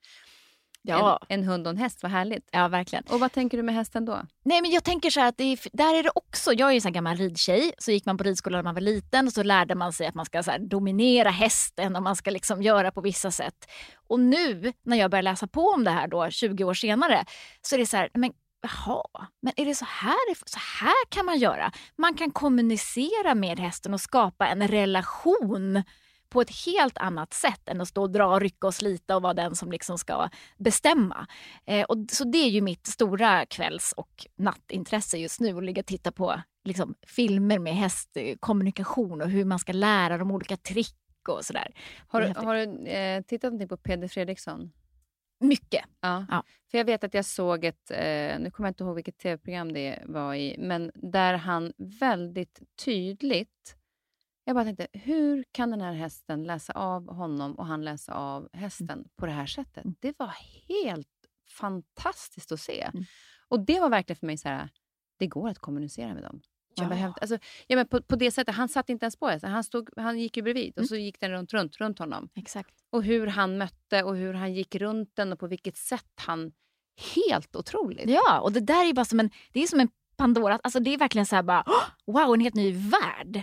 Ja, en, en hund och en häst. Vad härligt. ja, verkligen. Och vad tänker du med hästen då? Nej, men jag tänker så att är, där är det också, jag är ju en gammal ridtjej, så gick man på ridskola när man var liten och så lärde man sig att man ska så här, dominera hästen och man ska liksom göra på vissa sätt. Och nu när jag börjar läsa på om det här då 20 år senare så är det så här, men jaha, men är det så här, så här kan man göra? Man kan kommunicera med hästen och skapa en relation på ett helt annat sätt än att stå och dra, rycka och slita och vara den som liksom ska bestämma. Eh, och, så det är ju mitt stora kvälls och nattintresse just nu, att ligga och titta på liksom, filmer med hästkommunikation och hur man ska lära dem olika trick och sådär. Har, du- har du eh, tittat någonting på Peder Fredriksson? Mycket. Ja. Ja. För jag vet att jag såg ett, eh, nu kommer jag inte ihåg vilket tv-program det var i, men där han väldigt tydligt, jag bara tänkte, hur kan den här hästen läsa av honom och han läsa av hästen på det här sättet? Mm. Det var helt fantastiskt att se. Mm. Och det var verkligen för mig så här, det går att kommunicera med dem. Man Ja. behövde, alltså, ja, men på, på det sättet, han satt inte ens på hästen, han, stod, han gick ju bredvid och Mm. så gick den runt, runt, runt honom. Exakt. Och hur han mötte och hur han gick runt den och på vilket sätt han... Helt otroligt. Ja, och det där är bara som en, det är som en Pandora, alltså det är verkligen så här bara, "Åh, wow, en helt ny värld.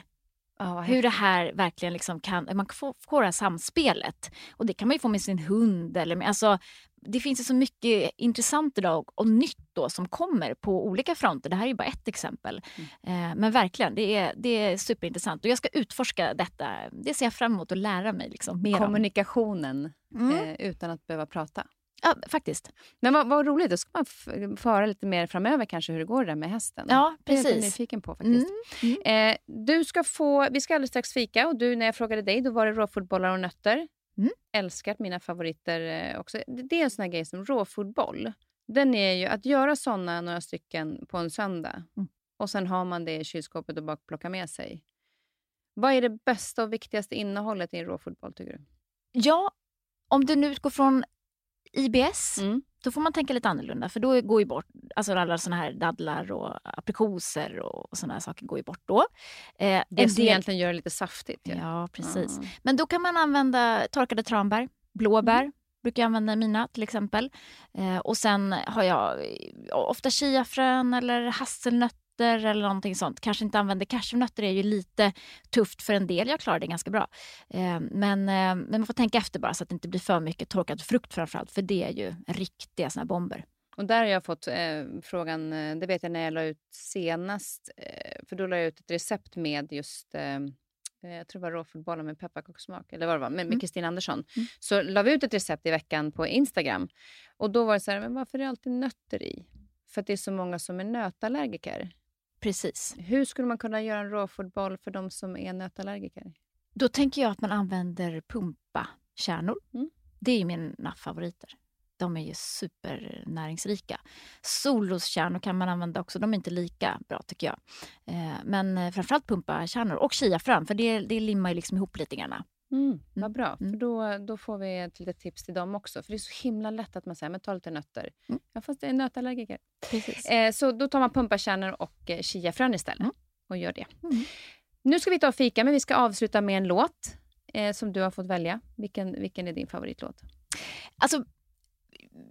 Vad Hur det här verkligen liksom kan, man får, får det här samspelet. Och det kan man ju få med sin hund. Eller med, alltså, det finns ju så mycket intressant idag och, nytt då som kommer på olika fronter. Det här är bara ett exempel. Eh, men verkligen, det är, det är superintressant. Och jag ska utforska detta. Det ser jag fram emot att lära mig liksom, mer om. Kommunikationen Mm. eh, utan att behöva prata. Ja, faktiskt. Men vad, vad roligt, då ska man få höra lite mer framöver kanske hur det går där med hästen. Ja, Det är jag precis. nyfiken på faktiskt. Mm. Eh, du ska få, vi ska alldeles strax fika och du, när jag frågade dig då var det råfodbollar och nötter. Mm. Älskat mina favoriter eh, också. Det är en sån här grej som råfodboll. Den är ju att göra såna några stycken på en söndag Mm. och sen har man det i kylskåpet och bara plocka med sig. Vad är det bästa och viktigaste innehållet i en råfodboll tycker du? Ja, om du nu utgår från IBS, Mm. då får man tänka lite annorlunda. För då går ju bort, alltså alla såna här dadlar och aprikoser och såna här saker går ju bort då. Eh, Det som del- egentligen gör det lite saftigt. ju. Ja, precis. Ja. Men då kan man använda torkade tranbär, blåbär. Brukar jag använda i mina till exempel. Eh, och sen har jag eh, ofta chiafrön eller hasselnötter eller någonting sånt. Kanske inte använder cashewnötter, det är ju lite tufft för en del. Jag klarar det ganska bra. Eh, men, eh, men man får tänka efter bara så att det inte blir för mycket torkad frukt framförallt. För det är ju riktiga såna här bomber. Och där har jag fått eh, frågan, eh, det vet jag när jag la ut senast, eh, för då la jag ut ett recept med just, eh, jag tror det var råfodbollar med pepparkakssmak, eller vad det var, med, med Mm. Kristina Andersson. Mm. Så la vi ut ett recept i veckan på Instagram. Och då var det så här, men varför är det alltid nötter i? För att det är så många som är nötallergiker. Precis. Hur skulle man kunna göra en råfodboll för de som är nötallergiker? Då tänker jag att man använder pumpakärnor. Mm. Det är mina favoriter. De är ju supernäringsrika. Solroskärnor kan man använda också. De är inte lika bra tycker jag. Eh, men eh, framförallt pumpakärnor och chiafrön för det, det limmar ju liksom ihop lite grann. Mm, vad bra, Mm. för då, då får vi ett litet tips till dem också. För det är så himla lätt att man säger, men ta lite nötter. Mm. Ja, fast det är nötallergiker. Precis. Eh, så då tar man pumpakärnor och eh, chiafrön istället Mm. och gör det. Mm. Nu ska vi ta och fika, men vi ska avsluta med en låt eh, som du har fått välja. Vilken, vilken är din favoritlåt? Alltså,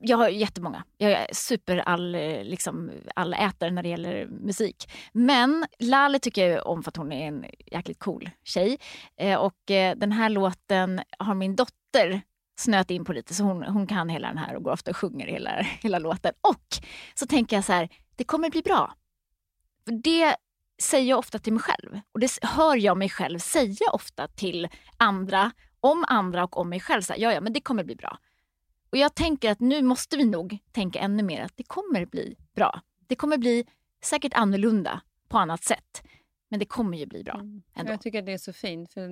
jag har jättemånga. Jag är super all, eh, liksom, all allätare när det gäller musik. Men Laleh tycker jag om för att hon är en jäkligt cool tjej. Eh, och eh, den här låten har min dotter snöat in på lite så hon, hon kan hela den här och går ofta och sjunger hela, hela låten. Och så tänker jag så här, det kommer bli bra. För det säger jag ofta till mig själv. Och det hör jag mig själv säga ofta till andra, om andra och om mig själv. Så här, ja, ja, men det kommer bli bra. Och jag tänker att nu måste vi nog tänka ännu mer att det kommer bli bra. Det kommer bli säkert annorlunda på annat sätt. Men det kommer ju bli bra ändå. Jag tycker att det är så fint. För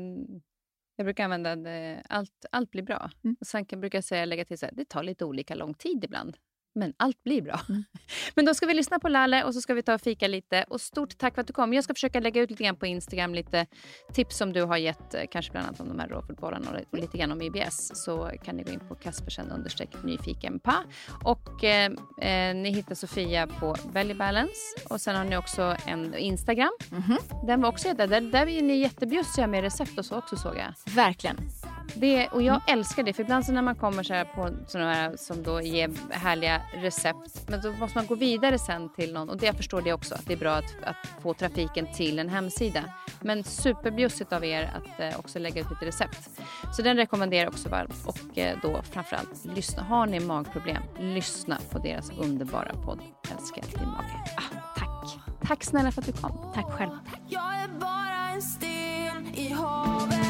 jag brukar använda det, allt, allt blir bra. Mm. Och sen brukar jag säga, lägga till så här, det tar lite olika lång tid ibland. Men allt blir bra. Mm. Men då ska vi lyssna på Lalle och så ska vi ta och fika lite. Och stort tack för att du kom. Jag ska försöka lägga ut lite grann på Instagram lite tips som du har gett. eh, Kanske bland annat om de här råfotbollarna och lite grann om IBS. Så kan ni gå in på Kaspersen understreck nyfikenpa. Och eh, eh, ni hittar Sofia på Belly Balance. Och sen har ni också en Instagram. Mhm. Den var också jätte, där, där är ni jättebjussiga med recept och så också såg jag. Verkligen. Det, och jag älskar det, för ibland så när man kommer så här på sådana här som då ger härliga recept, men då måste man gå vidare sen till någon. Och det jag förstår det också, att det är bra att, att få trafiken till en hemsida. Men superbjussigt av er att eh, också lägga ut lite recept. Så den rekommenderar jag också varmt. Och eh, då framförallt, lyssna. Har ni magproblem, lyssna på deras underbara podd Älskar din mage. Ah, tack. Tack snälla för att du kom. Tack själv. Jag är bara en sten i havet